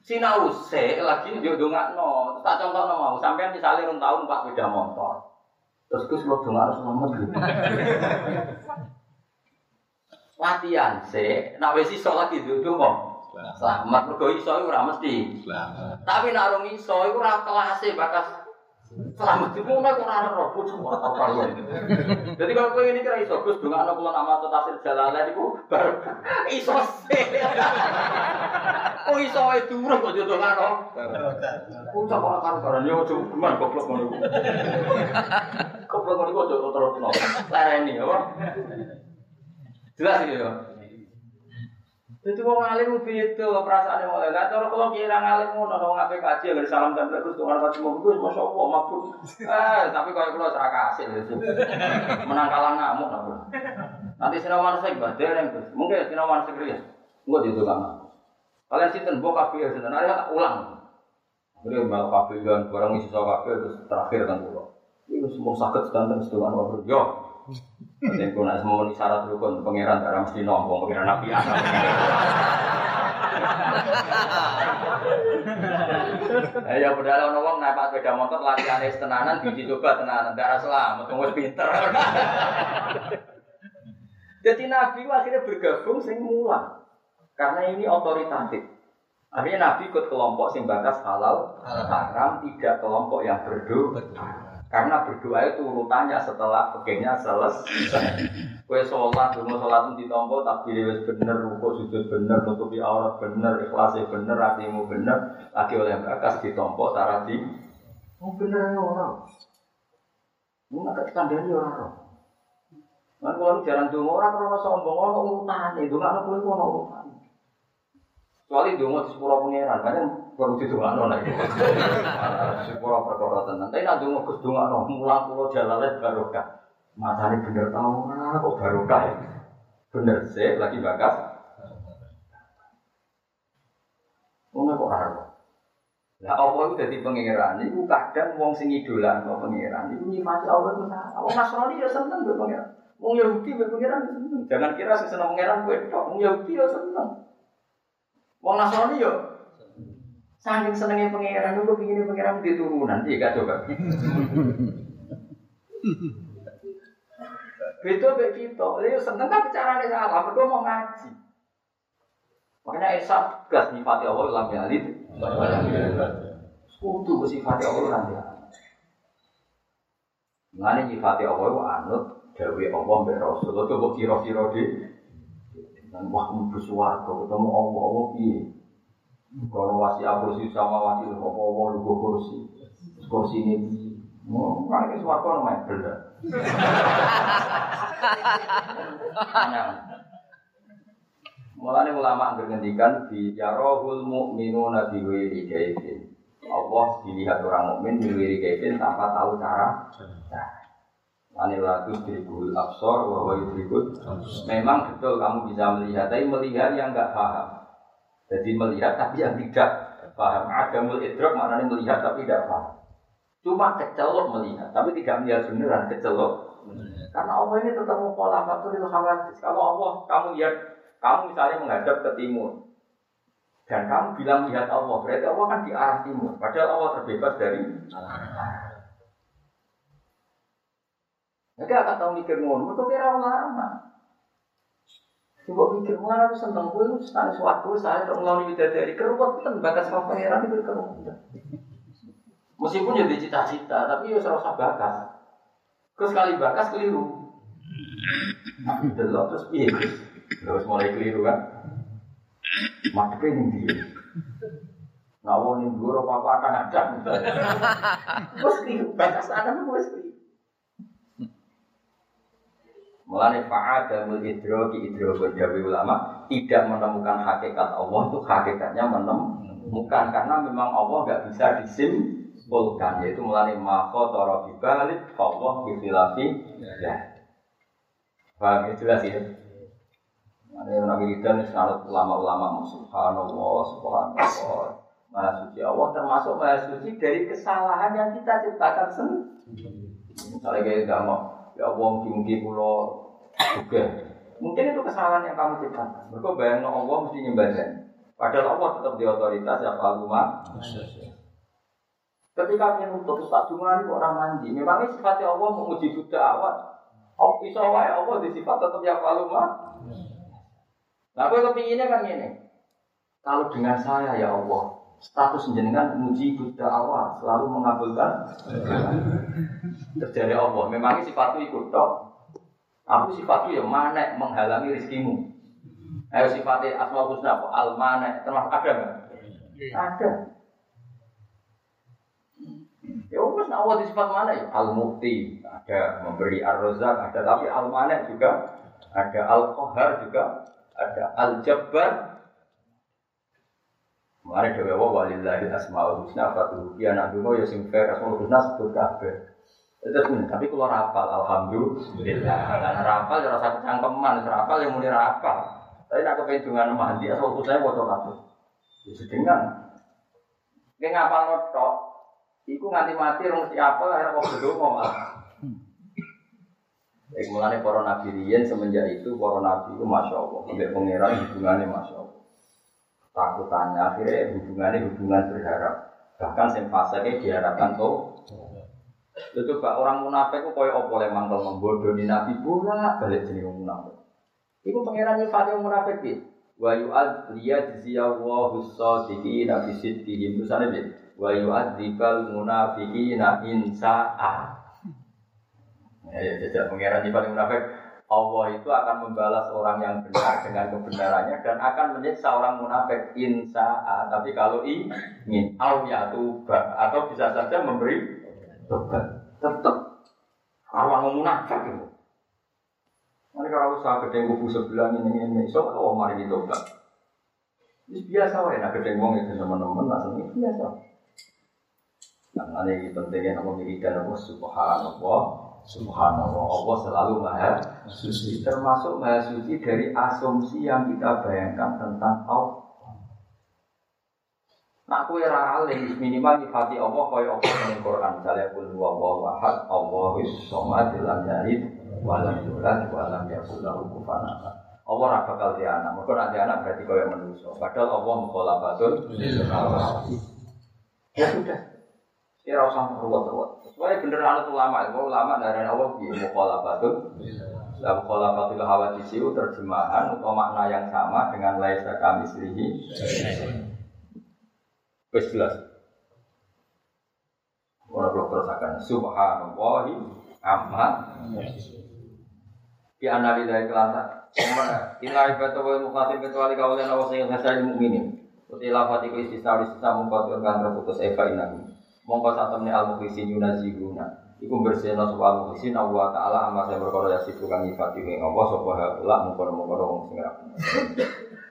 Sinau se lagi dia dongak no, tak contoh no mau. Sampai misalnya orang tahun pas beda motor, terus gus mau dong harus selamat latihan sih. Nak wis iso lagi duduk kok. Selamat mergo iso ora mesti. Tapi nak rong iso iku ora kelase bakas Selamat itu mau naik orang roh, pucuk atau kalian. Jadi kalau kau ini kira iso, gus dengan anak bulan nama tetasil jalalan itu baru iso. Oh iso itu urung kok kan. Pucuk orang kan karena yo cuma gimana goblok mau Goblok mau kok jodoh terus no. Lereni apa? Jelas ya. Jadi wong alim itu perasaan yang mulai. Nah, kalau kira ngalim mau nongol ngapain kaji agar salam dan terus tuh orang mau gue masya Allah mabrur. Eh, tapi kalau kalau serak kasih itu menang kalah ngamuk. Nanti sinawan saya ibadah yang terus. Mungkin sinawan serius. Enggak di tukang. Kalian sih tenbo kafe ya sinten. Ada ulang. Jadi mau kafe dan barang isi kafe terus terakhir kan pulau. Ini semua sakit dan terus tuh. Yo, Nanti aku nak semua syarat rukun pangeran darah mesti nombong pangeran nabi anak. Eh ya padahal ono wong naik sepeda motor latihan tenanan dicoba tenanan darah selamat wong pinter. Jadi Nabi akhirnya bergabung sing mulang. Karena ini otoritatif. Akhirnya Nabi ikut kelompok sing batas halal, tidak kelompok yang berdoa. Karena berdoa itu urutannya setelah pegangnya selesai. Kue sholat, dulu sholat itu ditompo, tapi wis bener, rukuk sujud bener, nutupi aurat bener, ikhlasnya bener, hatimu bener, lagi oleh bakas ditompo, tara di, oh bener ya orang. Mau nggak kandani orang Nah, kalau jalan dulu orang kalau sombong, orang urutan itu nggak ada kulit orang urutan. Kecuali dulu di sepuluh pangeran, kan perlu didongakno nek. Sepura perkara tenan. Tapi nek donga Gus dongakno mulang kula jalale barokah. Matane bener tau kok barokah. Ya? Bener sih lagi bakas. Wong kok ora Lah apa itu dadi pangeran iku kadang wong sing idolano pangeran iku nyifati Allah itu salah. Wong Nasrani ya seneng mbek pangeran. Wong Yahudi mbek pangeran seneng. Jangan kira sing seneng pangeran kowe tok. Wong Yahudi ya seneng. Wong Nasrani ya Saking senengnya pangeran, lu begini pangeran di turunan, iya gak coba. Beda kayak gitu, dia seneng tapi caranya salah, berdua mau ngaji. Makanya Esa gas nyifati Allah lam yalid. Sekutu sifati Allah lam yalid. Mengenai nyifati Allah anut Dewi Allah mbak Rasul. Coba kira-kira di dan waktu bersuara ketemu Allah Allah piye. Kalau wasi kursi sama wasi apa apa lu kursi kursi ini mau kan ini suatu namanya beda. Mulane ulama ngendikan di yarohul mu'minuna nabi wiri kaifin. Allah dilihat orang mukmin di wiri tanpa tahu cara. Anilatus dirikul absor bahwa dirikul. Memang betul kamu bisa melihat, tapi melihat yang enggak paham. Jadi melihat tapi yang tidak paham. Adamul idrok maknanya melihat tapi tidak paham. Cuma kecelok melihat, tapi tidak melihat beneran kecelok. Karena Allah ini tetap pola itu khawatir. Kalau Allah, kamu lihat, kamu misalnya menghadap ke timur, dan kamu bilang lihat Allah, berarti Allah kan di arah timur. Padahal Allah terbebas dari Jadi akan tahu mikir ngono, itu kira ulama. Coba pikir, mana aku seneng gue, itu sekali suatu saya untuk melawan dari keruwet kan bakas sama pangeran itu keruwet. Meskipun jadi cita-cita, tapi ya serasa bakas. Terus sekali bakas keliru. Nah, terus piye Terus mulai keliru kan. Madepnya ini dia. Ngawon ini guru apa akan ada. Terus keliru, bakas ada gue keliru. Mulane fa'adamul idroki idrokun dawi ulama tidak menemukan hakikat Allah itu hakikatnya menemukan karena memang Allah nggak bisa disimpulkan yaitu mulane mako toro bibalik Allah bifilafi ya. Paham ya jelas ya? Nabi Ridwan sangat ulama-ulama subhanallah subhanallah Maha suci Allah termasuk maha suci dari kesalahan yang kita ciptakan sendiri. Misalnya kayak gak mau ya wong tinggi pulau juga. Mungkin itu kesalahan yang kamu ciptakan. Mereka bayang Allah mesti nyembahkan. Padahal Allah tetap di otoritas ya Faluma. Ketika menuntut Ustaz Jumari orang mandi, memangnya sifatnya Allah menguji Buddha awal. Oh, bisa wae Allah di sifat tetap ya Faluma. Nah, aku kepinginnya kan ini. Kalau dengan saya ya Allah, status jenengan muji Buddha awal selalu mengabulkan terjadi Allah. Memangnya sifatku ikut dong. Aku sifatku ya mana menghalangi rezekimu. Ayo sifatnya asmaul husna apa? Al mana termasuk ada nggak? Ada. Ya wes nak di sifat mana ya? Al mukti ada memberi ar ada tapi al mana juga ada al kohar juga ada al jabbar Mari dewa walillahi asmaul husna fatuhu ya nak dulu ya sing fair asmaul husna sebut kabeh. Terus tapi kalau rapal, alhamdulillah. Karena rapal ya rasa kecangkeman, rapal yang muni rapal. Tapi nak kepengen dengan mandi, asal saya foto kafe. Ya sedengan. Ini ngapal notok, Iku nganti mati rong si apel akhirnya kok berdua malah. Mulanya para nabi semenjak itu para nabi itu masya Allah, sampai pangeran hubungannya masya Allah. Takutannya akhirnya hubungannya hubungan berharap. Bahkan sempasanya diharapkan tuh itu pak orang munafik itu kaya apa le mangkel membodohi nabi bola balik jadi munafik. Iku pangeran nyifati munafik iki. Wa yu'ad liya jziyallahu as-sadiqina nabi sidqihim sana piye? Wa yu'adzibal munafiqina in sa'a. Ya, jajak pangeran nyifati munafik. Allah itu akan membalas orang yang benar dengan kebenarannya dan akan menyiksa orang munafik. Insya Tapi kalau ingin, au ya atau bisa saja memberi tobat. Tetap awal munafik itu. Nanti kalau usaha gede kubu sebelah ini ini so kalau mari kita tobat. Ini biasa wae nak gede wong itu teman-teman langsung ini biasa. Nah, ini pentingnya nama wiridan Allah subhanallah. Subhanallah. Allah selalu maha suci Termasuk maha suci dari asumsi yang kita bayangkan tentang Allah Nak kue alih minimal nyifati Allah kaya apa ning Quran misalnya kul huwallahu ahad Allahus somad lam yalid wa lam yulad wa lam yakul lahu kufuwan ahad. Allah ora bakal di anak. Mergo nek anak berarti kaya manusia. Padahal Allah mukhalafatul Ya sudah. Ya usah ruwet-ruwet. Sesuai bener anut ulama, ulama dari Allah piye mukhalafatul La mukhalafatul hawadisi terjemahan atau makna yang sama dengan laisa kami sirihi. Wes jelas. Orang belum terusakan. Subhanallahi amma. Di analisa kelasa. Inilah ibadah wa mukhatim kecuali kau dan awas yang ngasih mukminin. Uti lafat iku istisna istisna mengkot kan terputus eva inahu. Mongko satemne al mukhlisin yunazihuna. Iku bersihna sapa al mukhlisin Allah taala amma saya berkoro ya situ kang nyifati ing Allah sapa haula mungkon-mungkon wong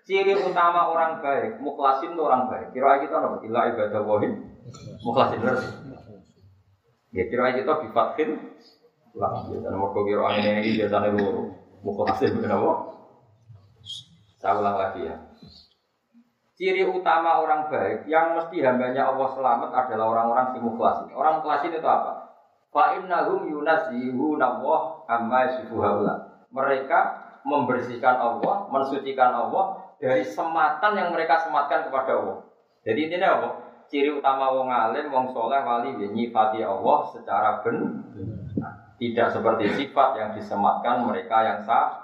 Ciri utama orang baik, mukhlasin itu orang baik. Kira kita apa? Ila ibadah wahid, mukhlasin terus. Ya kira kita bifatkin, lah. Biasanya mau kira ini biasanya lu mukhlasin kenapa? Saya ulang lagi ya. Ciri utama orang baik yang mesti hambanya Allah selamat adalah orang-orang si mukhlasin. Orang mukhlasin itu apa? Fa innahum yunazihuna Allah amma yasifuhaula. Mereka membersihkan Allah, mensucikan Allah dari sematan yang mereka sematkan kepada Allah. Jadi intinya apa? Ciri utama wong alim, wong soleh, wali, ya, nyifati Allah secara benar. Tidak seperti sifat yang disematkan mereka yang sah.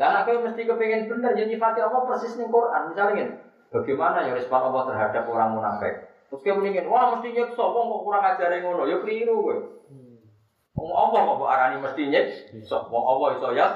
Lah aku mesti kepingin benar jadi ya, nyifati Allah persis nih Quran. Misalnya gini, bagaimana ya respon Allah terhadap orang munafik? Terus dia mendingin, wah mesti nyekso, wong kok kurang ajar yang ngono, ya keliru gue. Wong Allah kok arani mesti nyekso, wong Allah iso ya.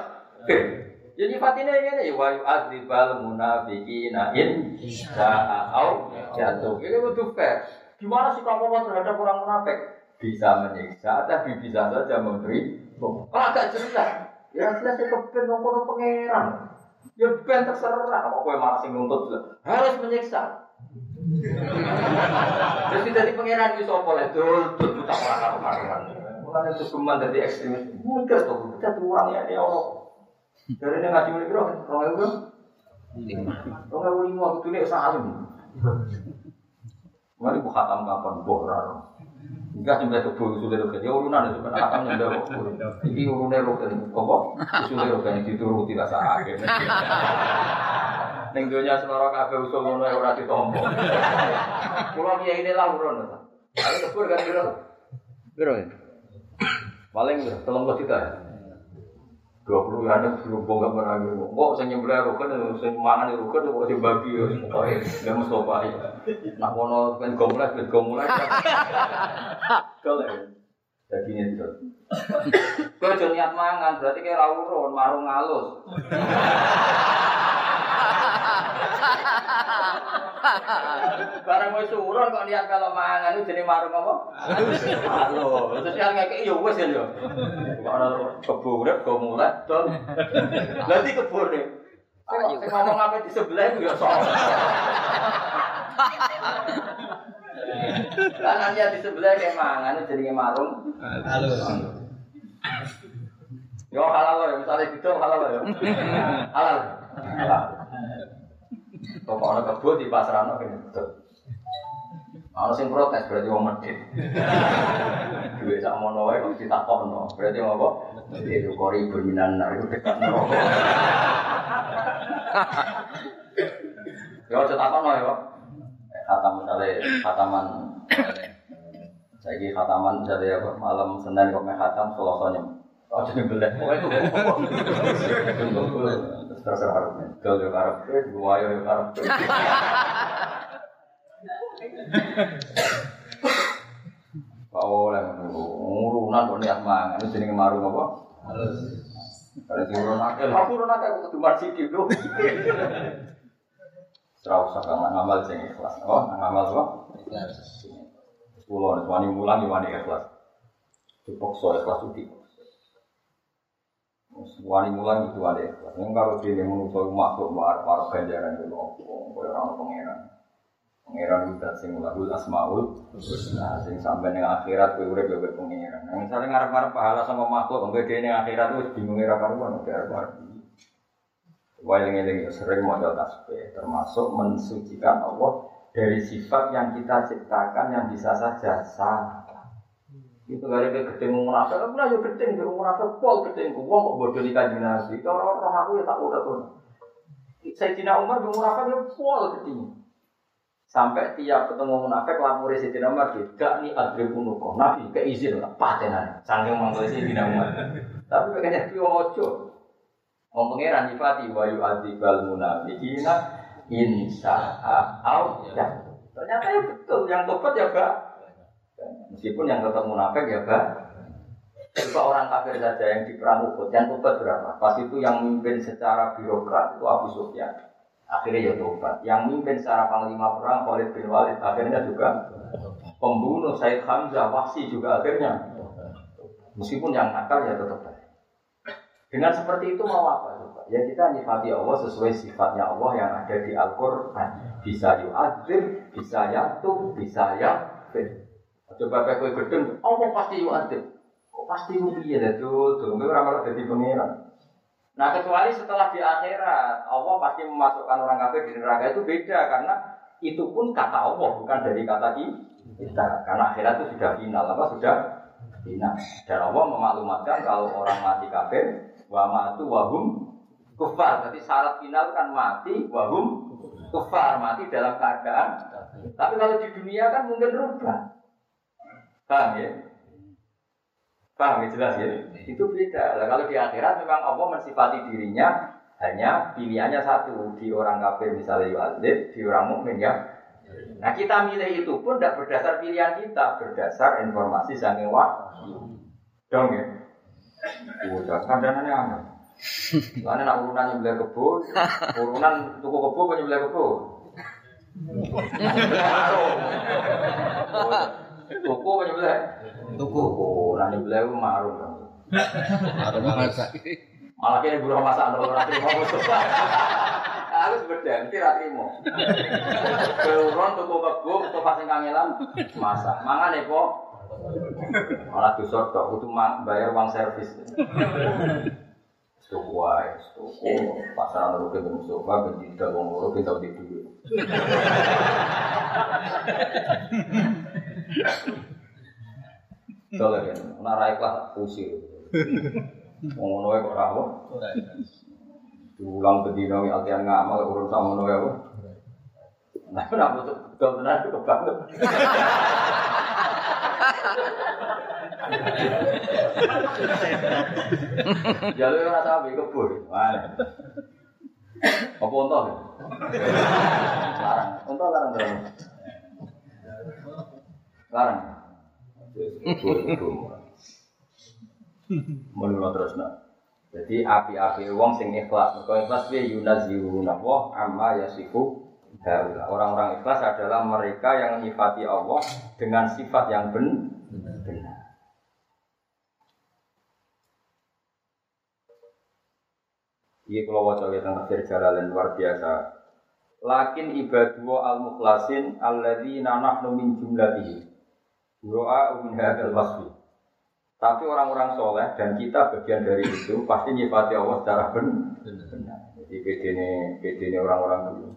Jadi fatine ini wa yu'adzibal munafiqina in sa'au jatuh. Ini butuh fair. Gimana sih kamu terhadap orang munafik? Bisa menyiksa, tapi bisa saja memberi. Oh, agak jelas. Ya jelas saya kepen ngomong pangeran. Ya ben terserah kok kowe malah sing nuntut harus menyiksa. Terus tidak di pangeran itu sapa le dul dul ora karo pangeran. Mulane itu geman dadi ekstremis. Mungkin tuh kita tuh orang ya ya Allah. Dari ini ngaji mulai berapa? Orang itu Orang itu lima waktu ini salim. Mari bu khatam kapan? Bohrar. Enggak sampai subuh usulnya rokan. Ya urunan itu kan khatam nyampe. Ini urunnya rokan. Apa? Usulnya rokan dituruti rasa akhir. Ning donya seloro kabeh usul ngono ora ditompo. Kula kiai ini lah urun. Ayo kebur kan biro. Biro. Paling biro, tolong kita ya. Dua puluh ya ada belum bongkar barang itu. Kok saya nyembelih rukun, saya mangan di rukun, kok saya bagi ya. Pokoknya nggak mau ya. Nah kono kan gomulai, kan gomulai. Kalau jadi itu. Kau jangan niat mangan, berarti kayak rawurun, marung halus. Barang mau suron kok niat kalau mangan itu jadi marung apa? Halo, terus yang kayak ya wes ya yo. Kok ana urip go mulai to. Nanti kebun nih. Sing ngomong apa di sebelah itu ya soal. Karena dia di sebelah kayak mangan itu jadi marung. Halo. Yo halal ya, misalnya gitu halal ya. Halal. Halal. Pokok ana kebo di pasarano kene betul. Ana sing protes berarti wong medhit. Duwe sak mono wae kok ditakokno. Berarti apa? Itu kori berminan nar itu dekat neraka. Ya aja takokno ya, Pak. Khatam misalnya khataman Saiki khataman misalnya apa malam Senin kok meh khatam Selasa nyem. Oh jadi belek. Itu. Terserah harus gal yo karep, gua yo karep. Kau oleh ngurunan kok niat mangan itu jenenge marung apa? Halus. Kalau diurun akeh, aku urun akeh kok kudu marsi gitu. Ora usah kaman ngamal sing ikhlas. Oh, ngamal apa? Ikhlas. Sepuluh, wani mulang wani ikhlas. Cukup so ikhlas uti. Wani mulang itu wani ikhlas. Yang kalau dia menungso makhluk marah ganjaran itu apa? Kaya orang pengeran. Pengiran kita sing lahul asmaul Nah, sing sampai ning akhirat kowe urip yo pengiran. Nah, misalnya ngarep-ngarep pahala sama makhluk, engko dhewe ning akhirat wis bingung ora karuan karuan. Waling-eling ya sering modal tasbih, termasuk mensucikan Allah dari sifat yang kita ciptakan yang bisa saja salah. Itu kali ke gedeng munafik, aku lah yo gedeng, yo munafik pol gedeng, wong kok bodoh di kanjeng Nabi. Kalau orang aku ya tak udah tuh. Sayyidina Umar yo munafik yo pol gedeng. Sampai tiap ketemu munafik lapor Sayyidina Umar tidak nih adribunuko. Nabi keizin lah patenan. Sangking mangkel Sayyidina Umar. Tapi pengennya piye ojo. Wong pangeran nyifati wa yu'adzibal munafiqina insya'a au ya. Ternyata ya betul, yang tobat ya Mbak. Meskipun yang tetap munafik ya Mbak. Coba orang kafir saja yang di perang Uhud, yang tobat berapa? Pas itu yang mimpin secara birokrat itu Abu Sufyan. Akhirnya ya tobat. Yang mimpin secara panglima perang Khalid bin Walid akhirnya juga pembunuh Said Hamzah Wahsi juga akhirnya. Meskipun yang nakal ya tetap baik. Dengan seperti itu mau apa coba? Ya kita nyifati Allah sesuai sifatnya Allah yang ada di Al-Quran. Bisa yu'adzim, bisa yatuh, bisa yafir. Coba pakai kue gedeng, Allah pasti yu'adzim. Kok pasti rugi ya tuh, tuh, nggak orang jadi pangeran. Nah kecuali setelah di akhirat, Allah pasti memasukkan orang kafir di neraka itu beda karena itu pun kata Allah bukan dari kata kita. Karena akhirat itu sudah final, apa sudah final. Dan Allah memaklumatkan kalau orang mati kafir, wa matu wahum kufar. Jadi syarat final kan mati wahum kufar, mati dalam keadaan. Tapi kalau di dunia kan mungkin rubah. Paham ya? Paham ya jelas ya? Itu beda. Nah, kalau di akhirat memang Allah mensifati dirinya hanya pilihannya satu di orang kafir misalnya yu'adzib, di orang mukmin ya. Nah kita milih itu pun tidak berdasar pilihan kita, berdasar informasi sange wahyu. Dong ya. Udah kandangannya aneh. Soalnya nak urunan nyebelah kebo, urunan tuku kebo apa nyebelah kebo? Tuku apa nyebelah? Tuku. Nah nyebelah itu marung. Marung masak. Malah kene buruh masak ora ora trimo Mustafa. Harus beda, mesti ra trimo. Keuron tuku kebo Mustafa sing kangelan masak. Mangan ya, kok. Malah dusur tok kudu bayar uang servis. Tuku wae, tuku pasaran lu ke Mustafa ben tidak wong loro ben tau duit. Soalnya kan, narai kelas pusing. Wong ngono wae kok apa. Diulang bedino wi altian ngamal urun sama wae apa. Nah, ora betul tenan kok banget. Jalur ora sampe kebur. Apa unta? Larang. Unta larang berapa? Larang. Terus nak. Jadi api-api wong sing ikhlas. Mergo ikhlas piye yunaziruna wa amma yasifu. Orang-orang ikhlas adalah mereka yang menyifati Allah dengan sifat yang ben benar. Iya kalau wajah kita tafsir jalan luar biasa. Lakin ibadu al mukhlasin alladzina nahnu min jumlatihi. Doa min hadal wasfi. Tapi orang-orang soleh dan kita bagian dari itu pasti nyifati Allah secara benar. Jadi beda ini orang-orang dulu.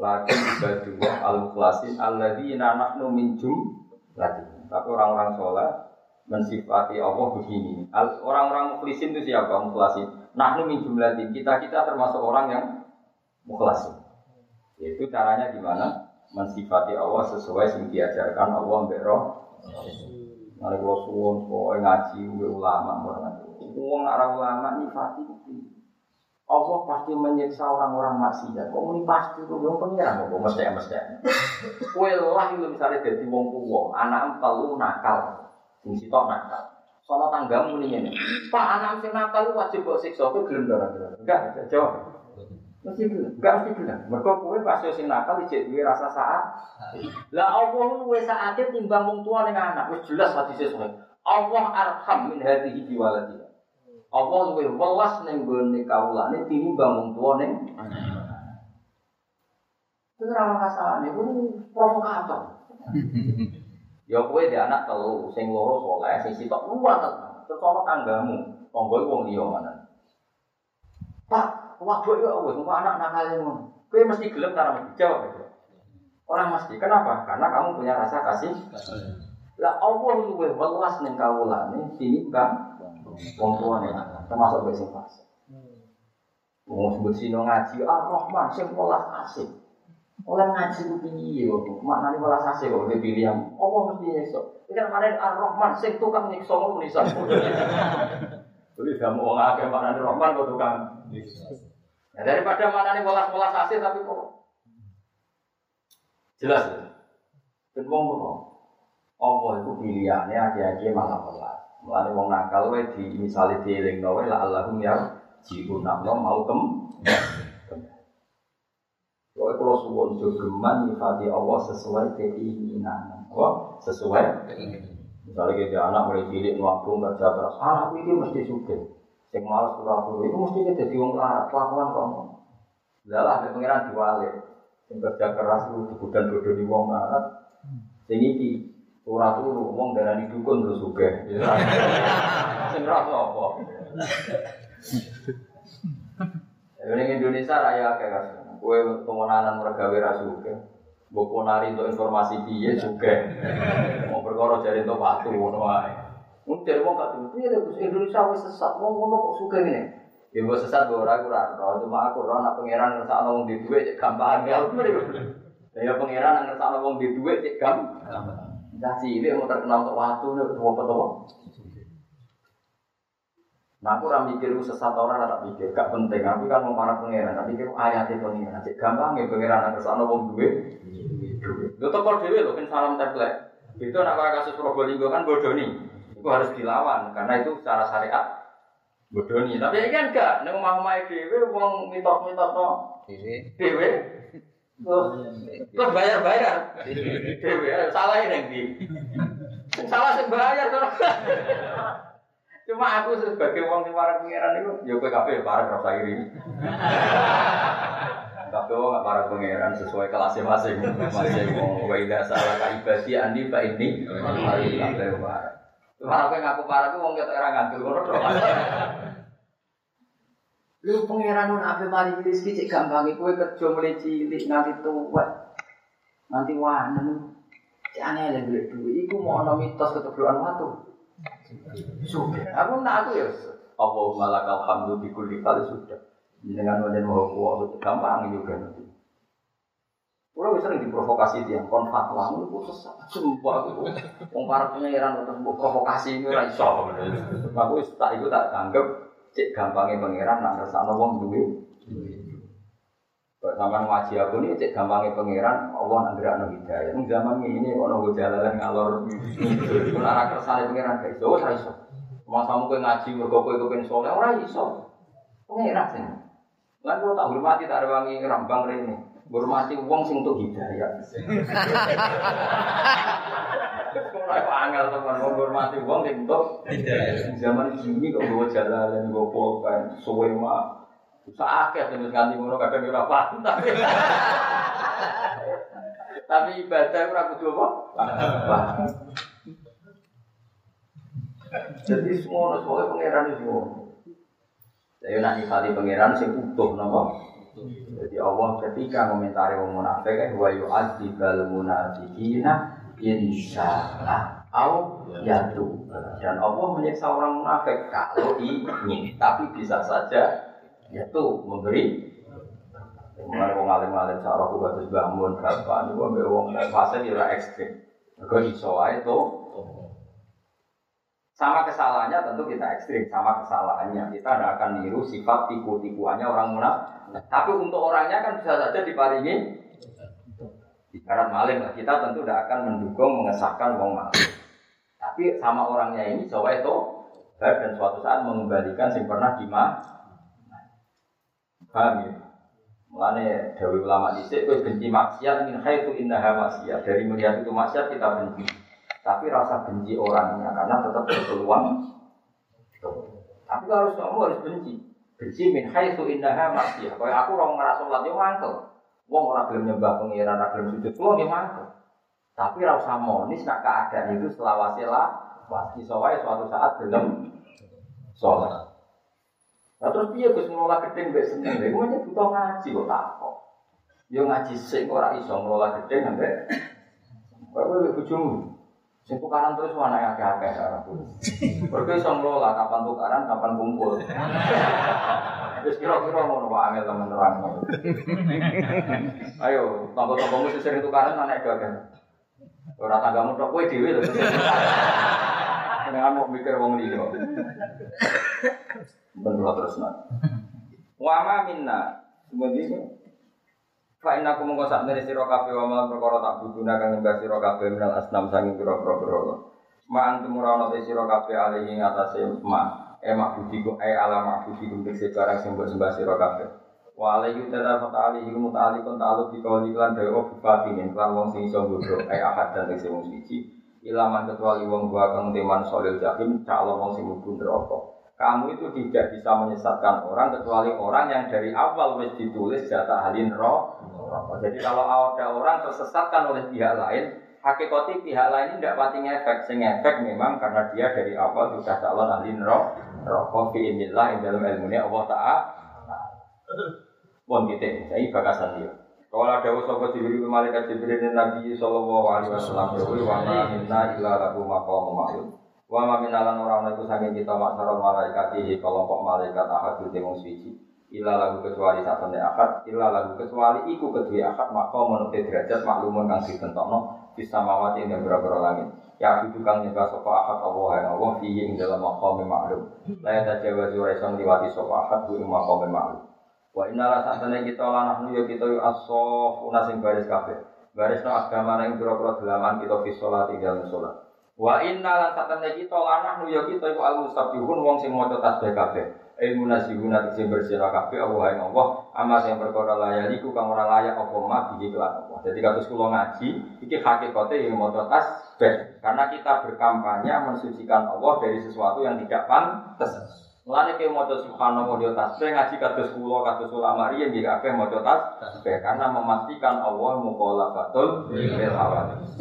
Lakin ibadu al mukhlasin alladzina nahnu min jumlatihi. Tapi orang-orang soleh mensifati Allah begini. Orang-orang mukhlisin itu siapa? Mukhlasin Nahnu min jumlatin. Kita-kita termasuk orang yang mukhlasin. Itu caranya gimana? Mensifati Allah sesuai yang diajarkan Allah mbek. Mari kula suwun kowe ngaji mbek ulama Wong ora ulama nyifati Allah pasti menyiksa orang-orang maksiat. Kok muni pasti ku wong pengiran kok mesti mesti. Kowe lah misalnya dadi wong tuwa, anak telu nakal. Sing sitok nakal. Soal tanggamu ini. Pak anak sing nakal wajib buat siksa kowe gelem ora Enggak, jawab. Mesti gelem. Enggak mesti gelem. Mergo kowe pas sing nakal dicek duwe rasa saat. Lah Allah luwe saate timbang wong tua ning anak. Wis jelas hadise soal. Allah arham min hadhihi bi waladiha. Allah luwe welas ning gone kawulane tinimbang wong tua ning anak. Itu ora masalah, itu provokator. Ya kowe di anak telu, sing loro soleh, sing sitok luar terus ana tanggamu, tangga wong liya mana. Pak, waduh ya wis anak nakal ngono. Kowe mesti gelem ta mesti jawab. Orang mesti. Kenapa? Karena kamu punya rasa kasih. Lah Allah luwe welas ning kawulane tinimbang wong tuane termasuk besok fase. Wong sebut sino ngaji Ar-Rahman sing welas asik. Oleh ngaji ku piye kok. Maknane malah sase kok dipilih yang apa mesti nyiksa. Iki kan kemarin Ar-Rahman sing tukang nyiksa tulisan. Jadi kamu wong akeh maknane Rahman kok tukang nyiksa. Ya daripada maknane welas-welas sase tapi kok jelas ya. Wong ngono. Allah itu pilihannya aja-aja malah welas. Mulane wong nakal wae di misale dielingno wae la Allahum ya jiun mau kem kalau suwon jogeman nyifati Allah sesuai keinginan. Apa? Sesuai keinginan. Misalnya kita anak mulai cilik nabung kerja keras, anak ini mesti suka. Yang malas pulang dulu itu mesti kita jadi orang larat, kelakuan kok. Lalah ada pengiran diwalik. Yang kerja keras itu dibudan di wong larat. Sing iki ora turu wong darani dukun terus suka. Sing rasa apa? Ini Indonesia raya kayak Kue temenanan mergawe rasuke. Mbok ponari untuk informasi piye juga. Mau perkara jare entuk waktu ngono. Mun jare wong gak tuh, ya Gus Indonesia wis sesat, wong ngono kok suka ngene. Ya mbok sesat mbok ora ora ora cuma aku ora nak pangeran ngersakno wong di dhuwit cek gampang ya. Ya pangeran ngersakno wong di dhuwit cek gampang. Dah cilik mau terkenal untuk waktu nih, apa tuh? Nah aku orang mikir sesat orang tak mikir, gak penting. Aku kan mau para pangeran, tapi mikir ayat itu nih. Nanti gampang ya pangeran ke sana wong duwe. Lo tokol dewe lo kan salam template. Itu anak kasus Probolinggo kan bodoh nih. Itu harus dilawan karena itu secara syariat bodoh nih. Tapi kan enggak, nih mau mau dewe, wong mitos-mitos no. Dewe. Terus bayar-bayar. Dewe, salah ini yang di. Salah sih bayar Cuma aku sebagai wong sing para pangeran itu, ya kowe kabeh para rasa iri. Kabeh wong para pangeran sesuai kelasnya masing masing wong wa ila salah ka ibadi andi fa ini mari kabeh para. Cuma aku ngaku para ku wong ketok ora ngandel ngono tok. Lu pangeran nun ape mari rezeki cek gampange kowe kerja mulai cilik nganti tuwek. Nanti wanen. Cek aneh lek duit iku mau ana mitos keteblokan watu. Sudah. Aku nak aku ya. Allahumma lakal hamdu bi kulli kali sudah. Dengan wajan mau kuat gampang juga nanti. Kalau sering diprovokasi dia, kon fatwa itu sesat. Sumpah aku, wong para pangeran untuk provokasi ini ora iso. Aku tak itu tak anggap cek gampangnya pangeran nak ngersakno wong duwe. Kok sampean ngaji aku nih cek gampangnya pangeran Allah nak gerakno hidayah. Ning zaman ini ono go jalalan ngalor itu ora kersane pangeran gak iso, ora iso. Masa kowe ngaji mergo kowe kepen saleh ora iso. Pangeran sing. Lan kok tak hormati tak rewangi rambang rene. Hormati wong sing untuk hidayah. Ora angel teman wong hormati wong sing untuk hidayah. Zaman ini kok bawa jalalan, bawa pulpen, suwe mah Sakit sing nganti ngono kadang ora paham tapi tapi ibadah ora kudu apa? Jadi semua semua pangeran itu semua. Saya nak nyifati pangeran sing utuh napa? Jadi Allah ketika komentari wong munafik kan wa yu'adzibal munafiqina insyaallah au yatu. Dan Allah menyiksa orang munafik kalau ingin, tapi bisa saja yaitu memberi Mulai wong alim alim cara aku bagus bangun berapa ini gua ambil wong fase dia ekstrim. Gue iso tuh. Sama kesalahannya tentu kita ekstrim, sama kesalahannya kita tidak akan niru sifat tipu-tipuannya orang munafik. Tapi untuk orangnya kan bisa saja diparingi Ibarat maling lah, kita tentu tidak akan mendukung mengesahkan wong maling. Tapi sama orangnya ini, coba itu dan suatu saat mengembalikan yang pernah dimah Paham ya? Dewi ulama dhisik kowe benci maksiat min haitsu innaha maksiat. Dari melihat itu maksiat kita benci. Tapi rasa benci orangnya karena tetap berpeluang. Tapi kalau kamu harus benci. Benci min haitsu innaha maksiat. Kayak aku orang ngerasa sholat yo mangkel. Wong ora gelem nyembah pengiran, ora gelem sujud, kulo nggih mangkel. Tapi ora usah monis nak keadaan itu selawase lah. Pasti wae suatu saat gelem sholat. Nah terus dia Gus ngelola gedeng mbek seneng. Lha iku butuh ngaji kok tak kok. Yo ngaji sing ora iso ngelola gedeng ambek Kok kowe bojomu. Sing tukaran terus mana yang akeh-akeh ora Mergo iso ngelola kapan tukaran, kapan kumpul. Wis kira-kira ngono Pak Angel temen terang. Ayo, tangga-tanggamu sering tukaran anak akeh. Ora tanggamu tok kowe dhewe lho. Jangan mau mikir wong liya. Benar terus nak. Wama minna. Kemudian Fa inna kum mongko sak dari sira kabeh wa mal perkara tak buduna kang nyembah sira kabeh minal asnam sanging pira-pira berhala. Ma antum ora ana sira kabeh alih ing atase ma. E mak budi ku e ala mak budi ku tegese barang sing mbok sembah sira kabeh. Wa alaihi ta'ala fa iku muta'alliqun ta'alluq bi qawli lan dewa bifatinin lan wong sing iso bodho e ahad dan tegese wong siji. Ilaman kecuali wong gua kang teman solil jahim calon wong sing mlebu neraka kamu itu tidak bisa menyesatkan orang kecuali orang yang dari awal wis ditulis jatah halin roh. Jadi kalau ada orang tersesatkan oleh pihak lain, hakikati pihak lain ini tidak pati ngefek. Sing efek memang karena dia dari awal sudah calon roh. Roh fi imillah dalam ilmunya Allah Taala. Pun kita, saya bakasan dia. Kalau ada usaha Jibril malaikat Jibril Nabi Sallallahu Alaihi Wasallam, wa ma minna illa lahu maqam ma'lum. Wa ma minalan ora ana iku saking kita maksara malaikat iki kelompok malaikat ahad di wong suci. Ila lagu kecuali satene akad, ila lagu kecuali iku kedua akad maka menurut derajat maklumun kang ditentokno bisa mawati ing beberapa langit. Ya itu kang nyembah sapa akad Allah yang Allah fihi ing dalam maqam maklum. La ya tajawazu ora iso liwati sapa akad ku ing maqam maklum. Wa inna la satene kita lanah ya kita yu as-safuna sing baris kabeh. Barisno agama ing pira-pira dalaman kita fi salat ing dalam salat. Wa inna lan satene kita lanah nu ya kita iku al-musabbihun wong sing maca tasbih kabeh. Ilmu nasihuna tegese bersira kabeh Allah ing Allah ama sing perkara layak iku kang ora layak apa ma bihi kelan apa. Dadi kados kula ngaji iki hakikate yang maca tasbih karena kita berkampanye mensucikan Allah dari sesuatu yang tidak pantas. Mulane ke maca subhanallah yo tasbih ngaji kados kula kados ulama riyen nggih kabeh maca tasbih karena memastikan Allah mukhalafatul bil hawadits.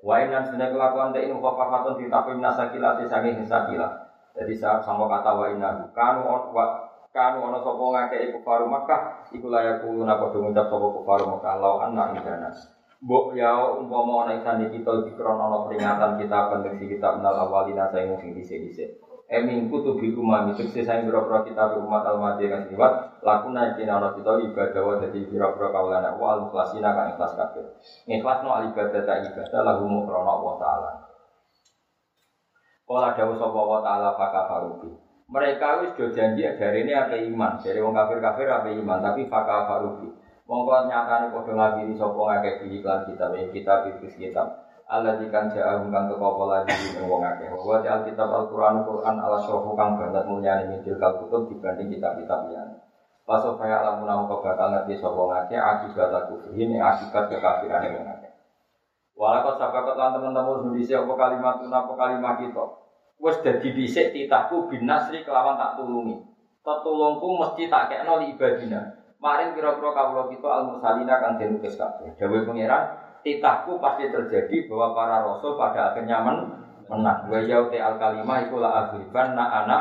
Wa inna sunna kelakuan ta inu khafafatun ditafim nasakilati saking sakilah. Jadi saat sama kata wa inna kanu wa kanu ono sapa ngake iku faru Makkah iku layak kulo napa do ngucap sapa kufaru Makkah law anna indana. Mbok ya umpama ana isane kita dikron ana peringatan kita pendeksi kita menal awalina saya sing dhisik-dhisik. Emin kutu bil umam itu saya biro-biro kita umat al-madi kan liwat lakuna kina ana kita ibadah wa dadi biro-biro kaulana wa al-mukhlasina kan ikhlas kabeh. Ikhlas no al ibadah ta ibadah lahu mukrona Allah taala. Kala dawuh sapa wa taala fakafarubi. Mereka wis do janji dari ini apa iman, dari wong kafir kafir apa iman, tapi fakafarubi. Monggo nyatane padha ngabiri sapa ngakeh di iklan kitab ing kitab iki kitab. Allah dikan ja'a kang apa lagi ing wong akeh. Wa ja'al kitab Al-Qur'an Qur'an ala syuhu kang banget mulyane tilkal kutub dibanding kitab-kitab liyane. Pasal kaya alamun aku bakal ngerti sapa ngakeh akibat kufri ini akibat kekafiran yang ngakeh. Walakot sababat lan teman-teman Indonesia apa kalimat apa kalimat kita. Wes dadi dhisik titahku binasri kelawan tak tulungi. Tetulungku mesti tak kekno li ibadina. Maring kira-kira kawula kita al mursalina kang den ukis kabeh. Pangeran, titahku pasti terjadi bahwa para rasul pada akhirnya men menang. Wa yauti al kalimah iku la aghliban na ana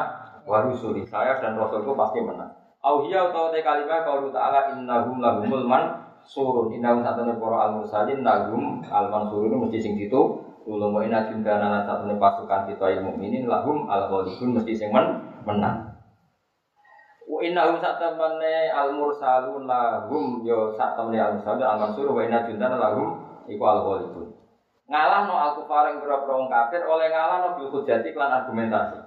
wa rusuli. Saya dan rasulku pasti menang. Au hiya utawa te kalimah qaulu ta'ala innahum lahumul man surun. Inna satune para al mursalin lahum al mansurun mesti sing ditu ulama wa inna jundana lan satune pasukan kita ilmu mukminin lahum al ghalibun mesti sing men menang. Wa inna hum satamane al mursalun lahum yo satamane al mursalun al mansurun wa inna jundana lahum iku al ghalibun ngalah no al kufar yang berapa kafir oleh ngalah no bil hujjati klan argumentasi.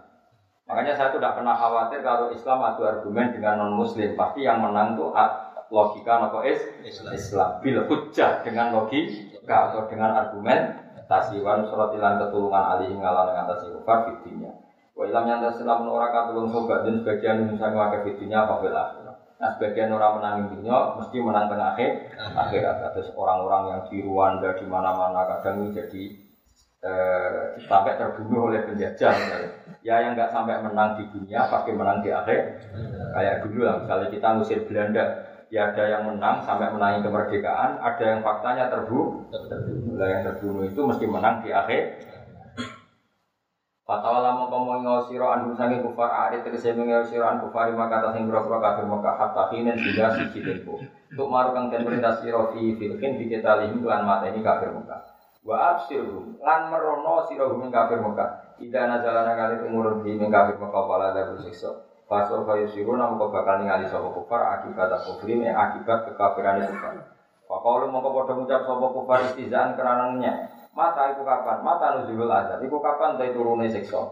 Makanya saya tidak pernah khawatir kalau Islam adu argumen dengan non muslim pasti yang menang tuh logika nopo is Islam bil hujjah dengan logika atau dengan argumen tasiwan surat ilan ketulungan alih ngalah dengan tasi kufar wa ilam yang terselam ora katulung sobat dan sebagian misalnya wakai fitinya apa bela Nah sebagian orang menang dunia mesti menang tengah akhir akhirat. Terus orang-orang yang di Rwanda di mana-mana kadang jadi eh, sampai terbunuh oleh penjajah. Ya yang nggak sampai menang di dunia pasti menang di akhir. Kayak dulu lah misalnya kita ngusir Belanda, ya ada yang menang sampai menangi kemerdekaan, ada yang faktanya terbunuh. Terbunuh. yang terbunuh itu mesti menang di akhir. Fatwa lama kamu ngau siro anhu sangi kufar arit tegese mengau siro an kufari maka atas yang berapa kafir maka hatta hinen tiga sisi tempo. Untuk marukan dan perintah siro fi filkin di kita lihim lan mata ini kafir muka. Wa absirhum lan merono siro hum kafir muka. Ida nazalana kali umur di kafir muka pala dari siksa. Pasal kayu siru namu kau bakal ningali sopo kufar akibat kufri akibat kekafiran kufar. Wakau lu mau kau ngucap sopo kufar istizaan keranannya. Mata itu kapan? Mata nuzulul azab. Iku kapan dari turunnya siksa?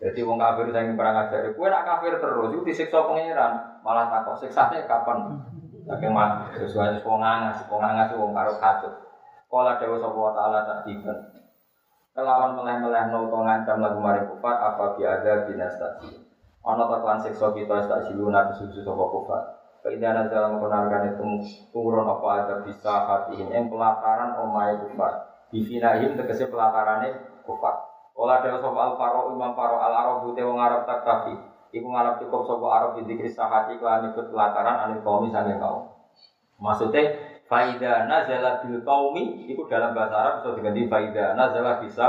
Jadi wong kafir yang perang ajar, kue nak kafir terus, itu disiksa pengiran, malah takut siksanya kapan? Saking mah sesuai wong angas, wong angas wong kacut. Kala dewa sapa taala tak diben. Kelawan meleh-meleh no ngancam lagu mari kufar apa bi ada dinastasi. Ana ta kan siksa kita tak siluna kesusu sapa kufar. Keindahan dalam mengenalkan itu turun apa ada bisa hati yang pelataran omai kufar. Bifinahim tegese pelatarane kufar. Ola dewa sapa al faro imam faro al arab te wong arab tak kafi. Iku ngarep cukup sapa arab di dikri sahati kelan ikut pelataran anil kaum sange kaum. Maksudnya faida nazala bil kaumi itu dalam bahasa Arab bisa diganti faida nazala bisa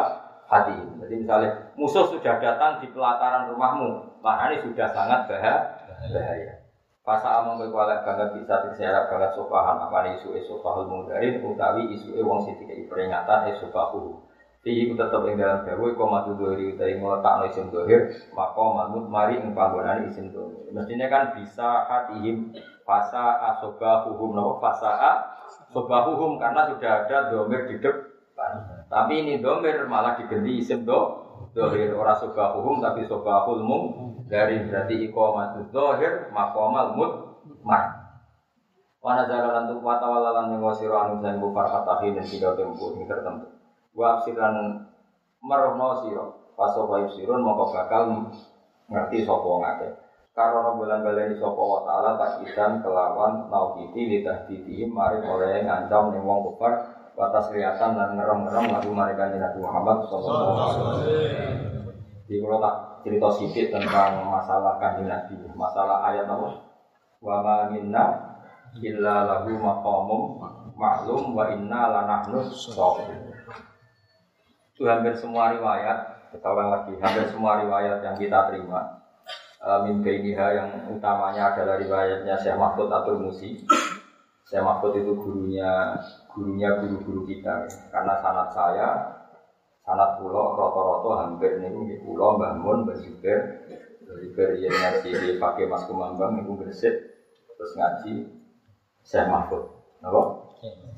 hati. Jadi misalnya musuh sudah datang di pelataran rumahmu, maka ini sudah sangat bahaya. Fasa among kowe kualek banget bisa diserap banget sopahan apa isu isu fahul mungdarin utawi isu e wong sing dikai peringatan fahu. Fi iku tetep ing dalam dawu iku matu dohiri utawi ngletakno isim dohir maka mamut mari ing panggonan isim dohir. Mestinya kan bisa hatihim fasa asobahuhum nopo fasa asobahuhum karena sudah ada domir di depan. Tapi ini domir malah diganti isim do. Dohir ora sobahuhum tapi sobahul mung dari berarti iqamatul zahir maqamal mud mar Wana jalan untuk mata walalan yang wasiro anu dan bukar katahi dan tidak tempuh ini tertentu. Wa absiran merohno siro paso bayu sirun moko bakal ngerti sopo ngake. Karena bulan baleni sapa wa taala takidan kelawan naukiti lidah didi mari oleh ngancam ning wong batas liatan dan ngerem-ngerem lagu mereka Nabi Muhammad sallallahu alaihi wasallam. Di kalau tak cerita sedikit tentang masalah kanjeng Nabi, masalah ayat apa? Wa ma minna illa lahu maqamum maklum wa inna lanahnu shofin. Itu hampir semua riwayat, kita ulang lagi, hampir semua riwayat yang kita terima uh, min yang utamanya adalah riwayatnya Syekh Mahfud Atul Musi. Syekh Mahfud itu gurunya gurunya guru-guru kita karena sanat saya sanat pulau roto-roto hampir nih di pulau Mbah Zubair, Zubair yang ngaji di pakai Mas Kumambang itu bersit terus ngaji Syekh Mahfud. Apa?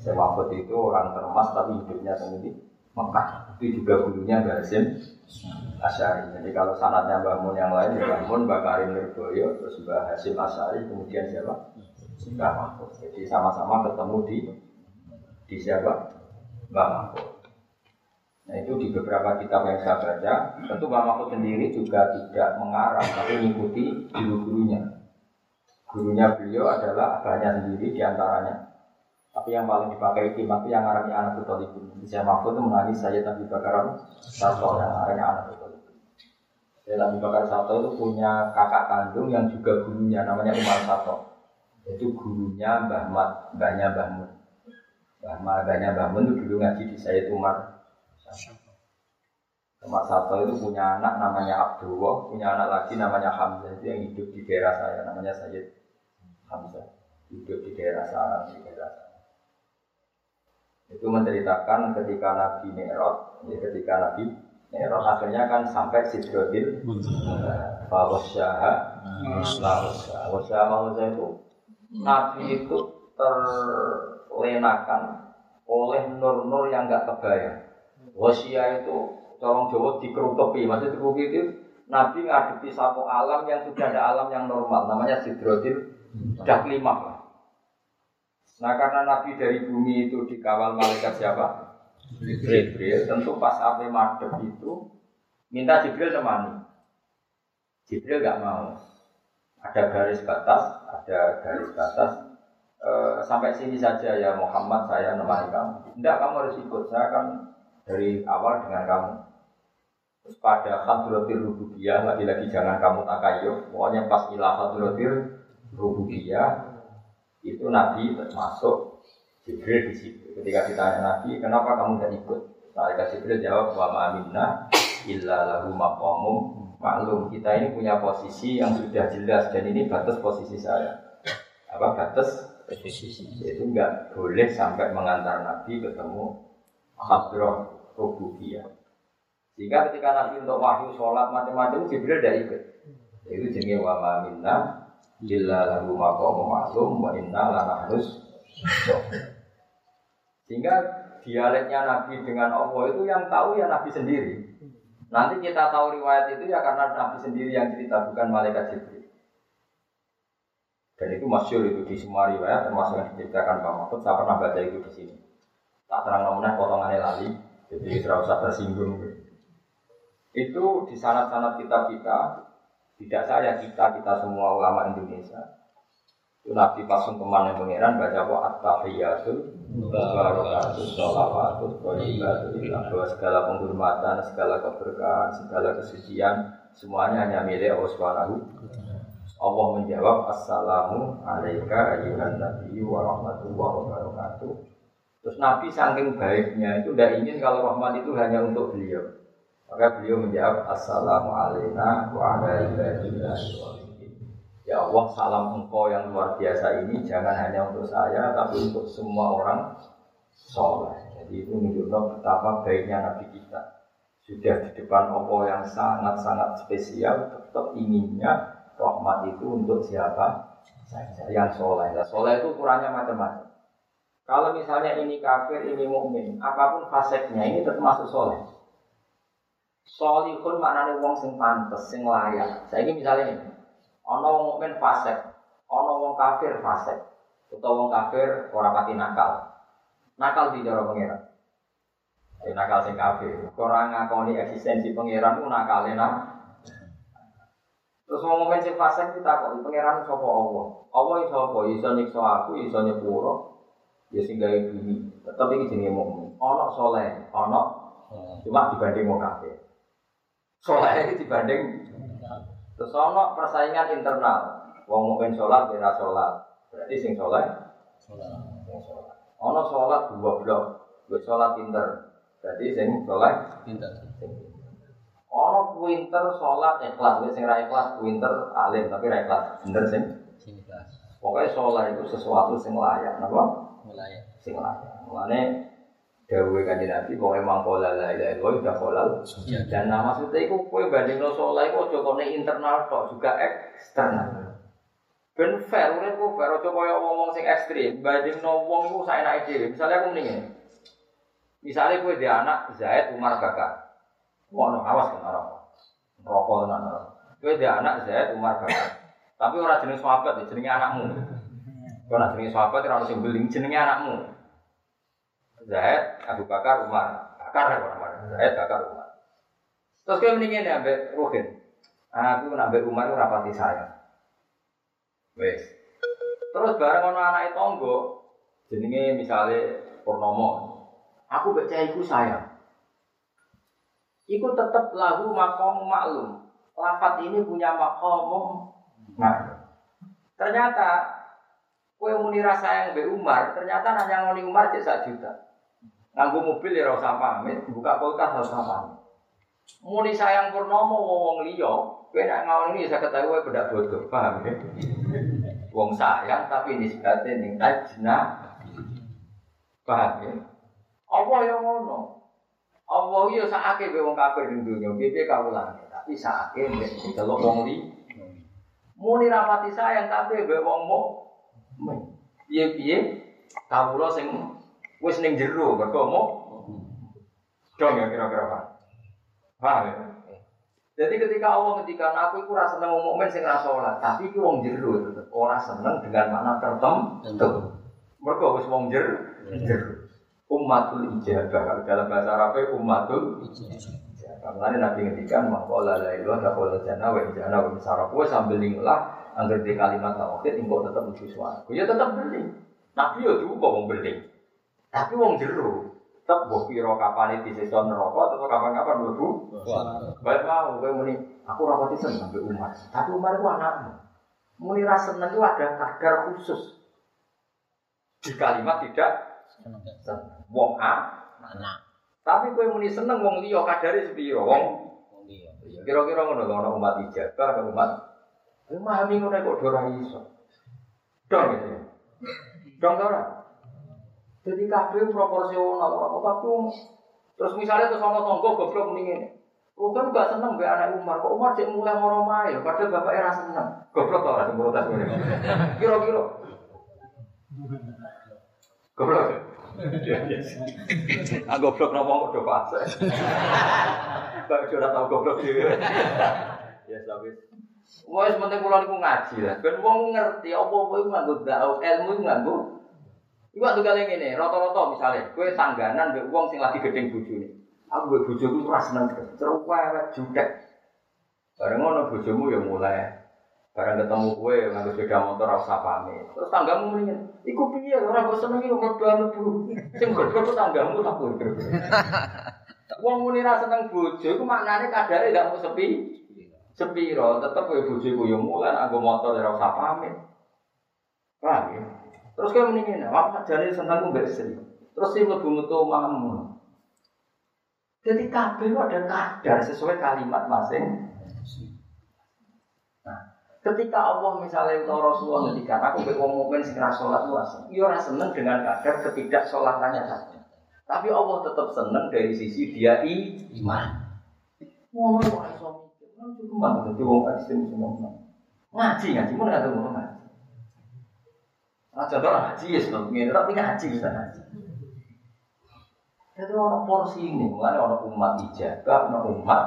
Syekh Mahfud itu orang termas tapi hidupnya sendiri Mekah itu juga gurunya Mbah Hasim Asyari. Jadi kalau sanatnya Mbah Mun yang lain, Mbah Mun, Mbah Karim terus Mbah Hasim Asyari, kemudian siapa? Mbah Mahfud. Jadi sama-sama ketemu di di siapa? Mbah Mahfud. Nah itu di beberapa kitab yang saya baca, tentu Mbah Mahfud sendiri juga tidak mengarang, tapi mengikuti guru-gurunya. Gurunya beliau adalah abahnya sendiri di antaranya tapi yang paling dipakai itu yang ngarani anak Talibun. Bisa Mahfud itu menangis saya Nabi Bakar Sato yang ngarani anak Talibun. Dan Nabi Bakar Sato itu punya kakak kandung yang juga gurunya namanya Umar Sato. Itu gurunya Mbah Mat, mbahnya Mbah Mun. Mbah mbahnya Mbah Mun itu dulu ngaji di Sayyid Umar. Umar Sato itu punya anak namanya Abdullah, punya anak lagi namanya Hamzah. Itu yang hidup di daerah saya namanya Sayyid Hamzah. Hidup di daerah sana di daerah sana itu menceritakan ketika Nabi Mi'raj, ya ketika Nabi Mi'raj akhirnya kan sampai Sidrotil Fawasyaha. Fawasyaha. Fawasyaha itu Nabi itu terlenakan oleh nur-nur yang enggak kebayang Wasya itu corong Jawa dikerutupi, maksud dikerutupi itu Nabi ngadepi satu alam yang sudah ada alam yang normal, namanya Sidrotil Sudah kelima Nah karena Nabi dari bumi itu dikawal malaikat siapa? Jibril. Tentu pas api madep itu minta Jibril temani. Jibril nggak mau. Ada garis batas, ada garis batas. E, sampai sini saja ya Muhammad saya nemani kamu. Tidak kamu harus ikut. Saya akan dari awal dengan kamu. Terus pada hadratil rububiyah lagi-lagi jangan kamu takayuf. Pokoknya pas ilah hadratil rububiyah itu Nabi termasuk Jibril di situ. Ketika ditanya Nabi, kenapa kamu tidak ikut? Malaikat Jibril jawab, wa ma'aminna illa lahu maqamum maklum. Kita ini punya posisi yang sudah jelas dan ini batas posisi saya. Apa batas posisi? Itu enggak boleh sampai mengantar Nabi ketemu hadroh rububiyah. Sehingga ketika Nabi untuk wahyu sholat macam-macam Jibril tidak ikut. Itu jenis wa ma'aminna Illa lahu maqamu ma'lum wa inna lana harus Sehingga dialeknya Nabi dengan Allah itu yang tahu ya Nabi sendiri. Nanti kita tahu riwayat itu ya karena Nabi sendiri yang cerita bukan malaikat Jibril. Dan itu masyur itu di semua riwayat termasuk yang diceritakan Pak Mahfud. Saya pernah baca itu di sini. Tak terang namanya potongannya lali. Jadi tidak usah tersinggung. Itu di sanat-sanat kitab kita tidak saya, kita, kita semua ulama Indonesia. Nabi pasung ke mana pangeran baca apa at-tahiyatul barakatus sholawatut thayyibatul bahwa segala penghormatan, segala keberkahan, segala kesucian semuanya hanya milik Allah Subhanahu Allah menjawab Assalamu alaika ayyuhan nabiyyu wa rahmatullahi wa. Terus Nabi saking baiknya itu tidak ingin kalau rahmat itu hanya untuk beliau. Maka beliau menjawab Assalamualaikum warahmatullahi wabarakatuh. Ya Allah, salam engkau yang luar biasa ini jangan hanya untuk saya, tapi untuk semua orang soleh. Jadi itu menunjukkan betapa baiknya Nabi kita. Sudah di depan Allah yang sangat-sangat spesial, tetap inginnya rahmat itu untuk siapa saja yang soleh. Nah, soleh itu ukurannya macam-macam. Kalau misalnya ini kafir, ini mukmin, apa pun faseknya ini tetap masuk soleh. Solihun maknanya wong sing pantes, sing layak. Saya ini misalnya ini, ono wong mukmin fasek, ono wong kafir fasek, atau wong kafir orang pati nakal. Nakal di cara pengiran. Jadi nakal sing kafir. Orang ngakoni eksistensi pengiran itu nakal enak. Terus ngomongin si fasik kita kok pangeran sapa Allah. Allah iso apa? Iso nyiksa aku, iso nyepuro. Ya sing gawe bumi. Tetep iki jenenge mukmin. Ana saleh, ana cuma dibanding wong kafir. Saleh iki dibanding terus ana persaingan internal. Wong mukmin salat ora salat. Berarti sing saleh salat. Ana salat dua blok. Wis salat pinter. Berarti sing saleh Pinter. Ono pinter sholat ikhlas, wis sing ra ikhlas pinter alim tapi ra ikhlas bener sing. Sini kelas. Pokoknya sholat itu sesuatu sing layak, napa? Mulai. Sing layak. Mulane dawuhe kanjeng Nabi pokoke mangkola la ilaha illallah udah kolal. Dan nah, maksudnya itu kowe bandingno sholat iku aja kone internal tok juga eksternal. Ben fair, urip ku fair aja kaya ngomong sing ekstrim. Bandingno wong iku saenake dhewe. Misalnya aku mendingin. Misalnya kowe di anak Zaid Umar Bakar. Ngono awas kan ora. Rokok tenan ora. Kowe di anak Zaid Umar Bakar. Tapi ora jeneng sahabat, ya, jenenge anakmu. Kowe ora jenenge sahabat ora ono sing beling jenenge anakmu. Zaid, Abu Bakar, Umar. Bakar ya Umar. Zaid, Bakar, Umar. Terus kowe mendingin ya ambek Ruhin. Aku nak ambek Umar ora pati sayang. Wes. Terus bareng ono anake tonggo jenenge misale Purnomo. Aku cah iku sayang. Iku tetap lahu makom maklum. Lafat ini punya makom maklum. Ternyata kue muni rasa yang be Umar, ternyata nanya ngoni Umar cek juta. Nganggo mobil ya usah pamit, buka kulkas usah pamit. Muni sayang purnomo wong liya, kowe nek ngawon ini bisa ketahui kowe bedak bodoh, paham ya? Wong sayang tapi nisbate ning tajna. Paham ya? Apa yang ngono? Allah ya sakake be wong kafir ning dunya, piye kawulane, tapi sakake nek delok wong li. Muni rapati sayang tapi be wong mo. Piye-piye kawula sing wis ning jero mergo mo. Dong ya kira-kira Pak. Paham ya? Jadi ketika Allah ngendikan aku iku ora seneng mukmin sing ora salat, tapi iku wong jero tetep ora seneng dengan makna tertentu. Mergo wis wong jero. Jero. Ummatul ijabah dalam bahasa Arabnya ummatul ijabah. Mulane Nabi ngendikan maqala la ilaha illallah jannah wa jannah wa misara kowe sambil ninglah angger di kalimat tauhid engko tetep mlebu swarga. Ya tetep beli. Nabi yo juga wong beli. Tapi wong jero tetep mbok pira kapan iki sisa neraka atau kapan-kapan mlebu Baik mau, kowe muni, aku ora pati seneng ambek Umar. Tapi Umar itu anakmu. Muni ra seneng itu ada kadar khusus. Di kalimat tidak seneng. Wong A, Anak. tapi kowe muni seneng wong liya kadare sepiro? Wong Wong dia. Ya, kira-kira ngono ana umat ijabah, ana umat memahami ngono kok ora iso. Dong ya. Dong ora? Jadi kabeh proporsional apa tapi terus misalnya terus ana tangga goblok ngene. Oh kan gak seneng mbek anak Umar, kok Umar cek mulai moro mae, padahal bapaknya ra seneng. Goblok ta ora sing protes ngene. Kira-kira. Goblok. Ah goblok nopo do fase. Kok ora tau goblok dhewe. Ya tapi Wes penting kula niku ngaji lah. Ben wong ngerti apa-apa iku nganggo da'u, ilmu iku nganggo. Iku waktu kali ngene, rata-rata misale kowe sangganan mbek wong sing lagi gedeng bojone. Aku mbek bojoku ora seneng terus wewet jutek. Bareng ngono bojomu ya mulai Barang ketemu kowe nganggo sepeda motor ora usah pamit. Terus tanggamu mendingan, iku piye ora kok seneng iki mlebu mlebu. Sing goblok ku tanggamu tak pinter. Wong muni ra seneng bojo iku maknane kadare gak mau sepi. Sepiro tetep bojo iku ya mulan anggo motor ora usah pamit. Paham ya? Terus kowe mendingan, apa jane seneng ku mbek istri. Terus sing mlebu metu omahmu. Jadi kabeh ada kadar sesuai kalimat masing. Ketika Allah misalnya atau Rasulullah ngendikan aku mbek wong mukmin luas, yo ora seneng dengan kadar ketidak salatannya saja. Tapi Allah tetap seneng dari sisi dia iman. Ngono kok iso mikir. Kan cukup banget semua. Ngaji ngaji mun ada ngomong ngaji. Nah, contoh ngaji ya sebelum tapi ngaji bisa ngaji. Jadi orang porsi ini, mulai orang umat ijabah, orang umat.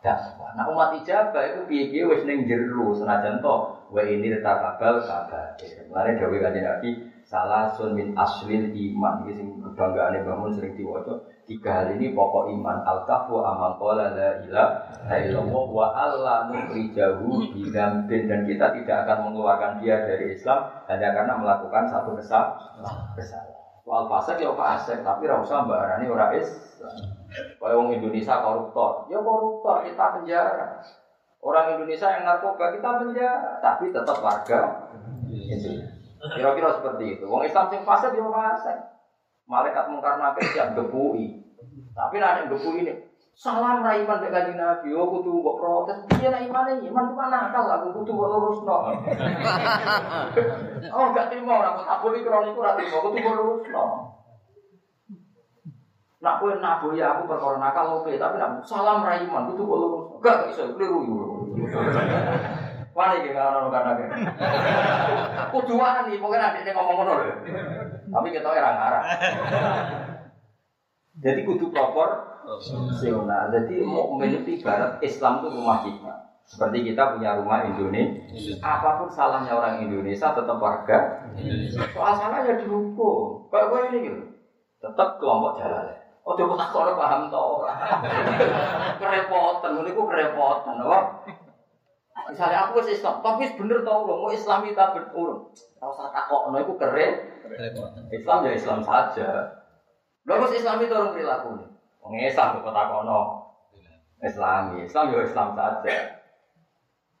Nah umat ijabah itu piye-piye wis ning jero senajan to wa ini tetap kabal kabar. Mulane dawuh kanjeng Nabi salah sun min aslil iman iki sing kebanggaane bangun sering diwaca tiga hal ini pokok iman al kafu amal qala la ilaha illallah wa alla nukhrijahu bidambin dan kita tidak akan mengeluarkan dia dari Islam hanya karena melakukan satu kesalahan kesalahan Soal fasik ya fasik, tapi ora usah mbarani ora Islam. Kayak wong Indonesia koruptor, ya koruptor kita penjara. Orang Indonesia yang narkoba kita penjara, tapi tetap warga. Kira-kira seperti itu. Wong Islam sing fasik ya fasik. Malaikat mungkar nakir siap. Tapi nek yang ini salam ra iman mek kanjeng Nabi, oh kudu mbok protes. Piye nek iman iman cuma nakal aku kudu mbok lurusno. oh gak terima ora kok tabur iki krono iku ora terima, kudu mbok lurusno. Nak kowe naboya aku perkara nakal oke, tapi nak salam ra iman kudu mbok lurusno. Gak gak iso keliru yo. Wani iki kan ono karena Kudu wani, pokoknya nanti ngomong ngono lho. Tapi kita ora ngarah. Jadi kudu proporsional. Jadi mukmin itu ibarat Islam itu rumah kita. Seperti kita punya rumah Indonesia. Apa pun salahnya orang Indonesia tetap warga. Soal salah ya dihukum. Kayak gue ini gitu. Tetap kelompok jalan. Oh, coba tak kalau paham tau. kerepotan, ini kerepotan. Oh. Misalnya aku wis Islam, tapi bener tau loh, mau Islam kita berurung. Tahu saya takok, no, itu keren. Islam ya Islam saja. Lalu Islam itu orang perilaku. Wong Islam kok takono. Islami, Islam ya Islam saja.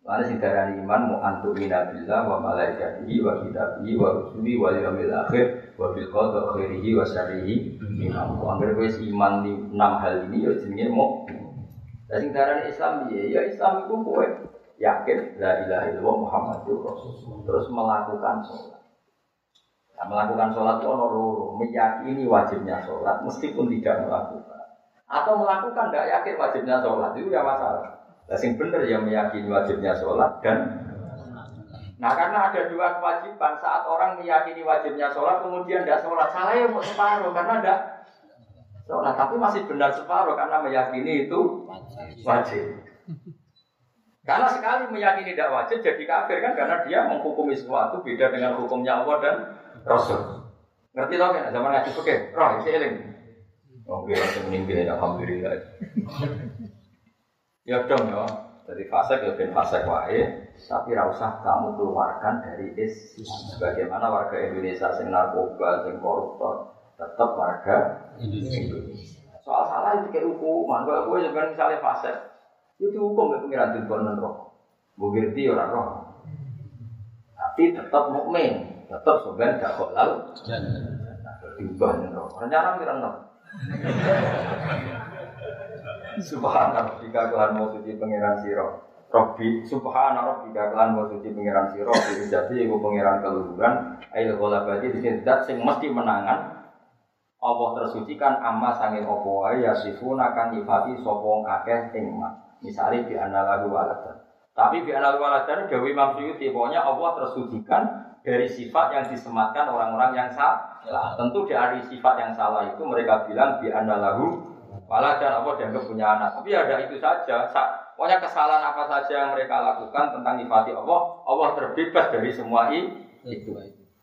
Mana sing darani iman mu antu minabillah wa malaikatihi wa kitabihi wa rusuli wa yaumil akhir wa bil qadar khairihi wa syarrihi min Allah. Angger kowe iman di enam hal ini ya jenenge mu. Lah darani Islam piye? Ya Islam iku kowe yakin la ilaha illallah Muhammadur Rasulullah terus melakukan sholat. Nah, melakukan sholat itu loro, meyakini wajibnya sholat meskipun tidak melakukan. Atau melakukan tidak yakin wajibnya sholat itu ya masalah. Nah, sing bener ya meyakini wajibnya sholat dan Nah karena ada dua kewajiban saat orang meyakini wajibnya sholat kemudian tidak sholat salah ya mau separuh karena tidak sholat tapi masih benar separuh karena meyakini itu wajib. Karena sekali meyakini tidak wajib jadi kafir kan karena dia menghukumi sesuatu beda dengan hukumnya Allah dan Rasul. Ngerti tau kan zaman ngaji oke, roh isi eling. Oke, langsung meninggal alhamdulillah. Ya dong ya. Jadi fase ya ben fase wae, tapi ra usah kamu keluarkan dari Islam. Bagaimana warga Indonesia sing narkoba, sing koruptor, tetap warga Indonesia. Soal salah itu kayak hukuman. Kalau gue sebenarnya misalnya fase, itu hukum ya pengiran tujuan roh. Gue ngerti orang roh. Tapi tetap mukmin, tetap sebenarnya gak kolal. Diubah nih roh. Rencana mirang roh. Subhanallah jika Tuhan mau suci pangeran siro. Robbi subhana rabbika kelan mau suci pangeran siro. Jadi ibu pangeran keluhuran. Ail golabati di sini dat sing mesti menangan. Allah tersucikan amma sangin opo ya sifuna kang nyifati sapa wong akeh ing ma. Misale di anallahu waladan. Tapi di anallahu waladan Dewi Imam Suyuti pokoknya Allah tersucikan dari sifat yang disematkan orang-orang yang salah. Tentu dari sifat yang salah itu mereka bilang di anallahu waladan apa dianggap punya anak. Tapi ada itu saja. Sa pokoknya kesalahan apa saja yang mereka lakukan tentang nyifati Allah, Allah terbebas dari semua itu.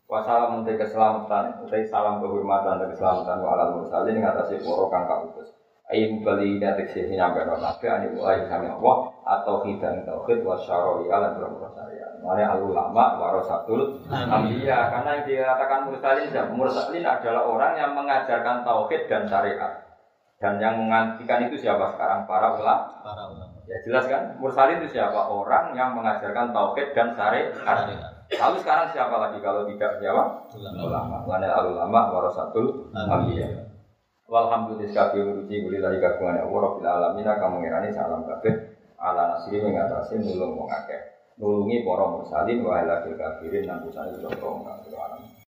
Wassalamu te keselamatan, utai salam kehormatan dan keselamatan wa alal mursalin ing atase para kang kautus. Ayi mubali ina tekse nyampe no nabi ani mulai kami Allah atau hidang tauhid wa syara'i ala berapa syariat. Mane al ulama warasatul anbiya karena yang dikatakan mursalin mursalin adalah orang yang mengajarkan tauhid dan syariat. Dan yang mengantikan itu siapa sekarang? Para ulama. Para ulama. Ya jelas kan? Mursalin itu siapa? Orang yang mengajarkan tauhid dan syariat. Lalu sekarang siapa lagi kalau tidak siapa? Ulama. Ulama. al ulama warasatul anbiya. Walhamdulillah kabeh urusi kulilahi kagungan Allah Rabbil alamin kamu ngirani salam kabeh ala nasri mengatasi nulung wong. Nulungi para mursalin wa ala kafirin lan pusane wong kafir.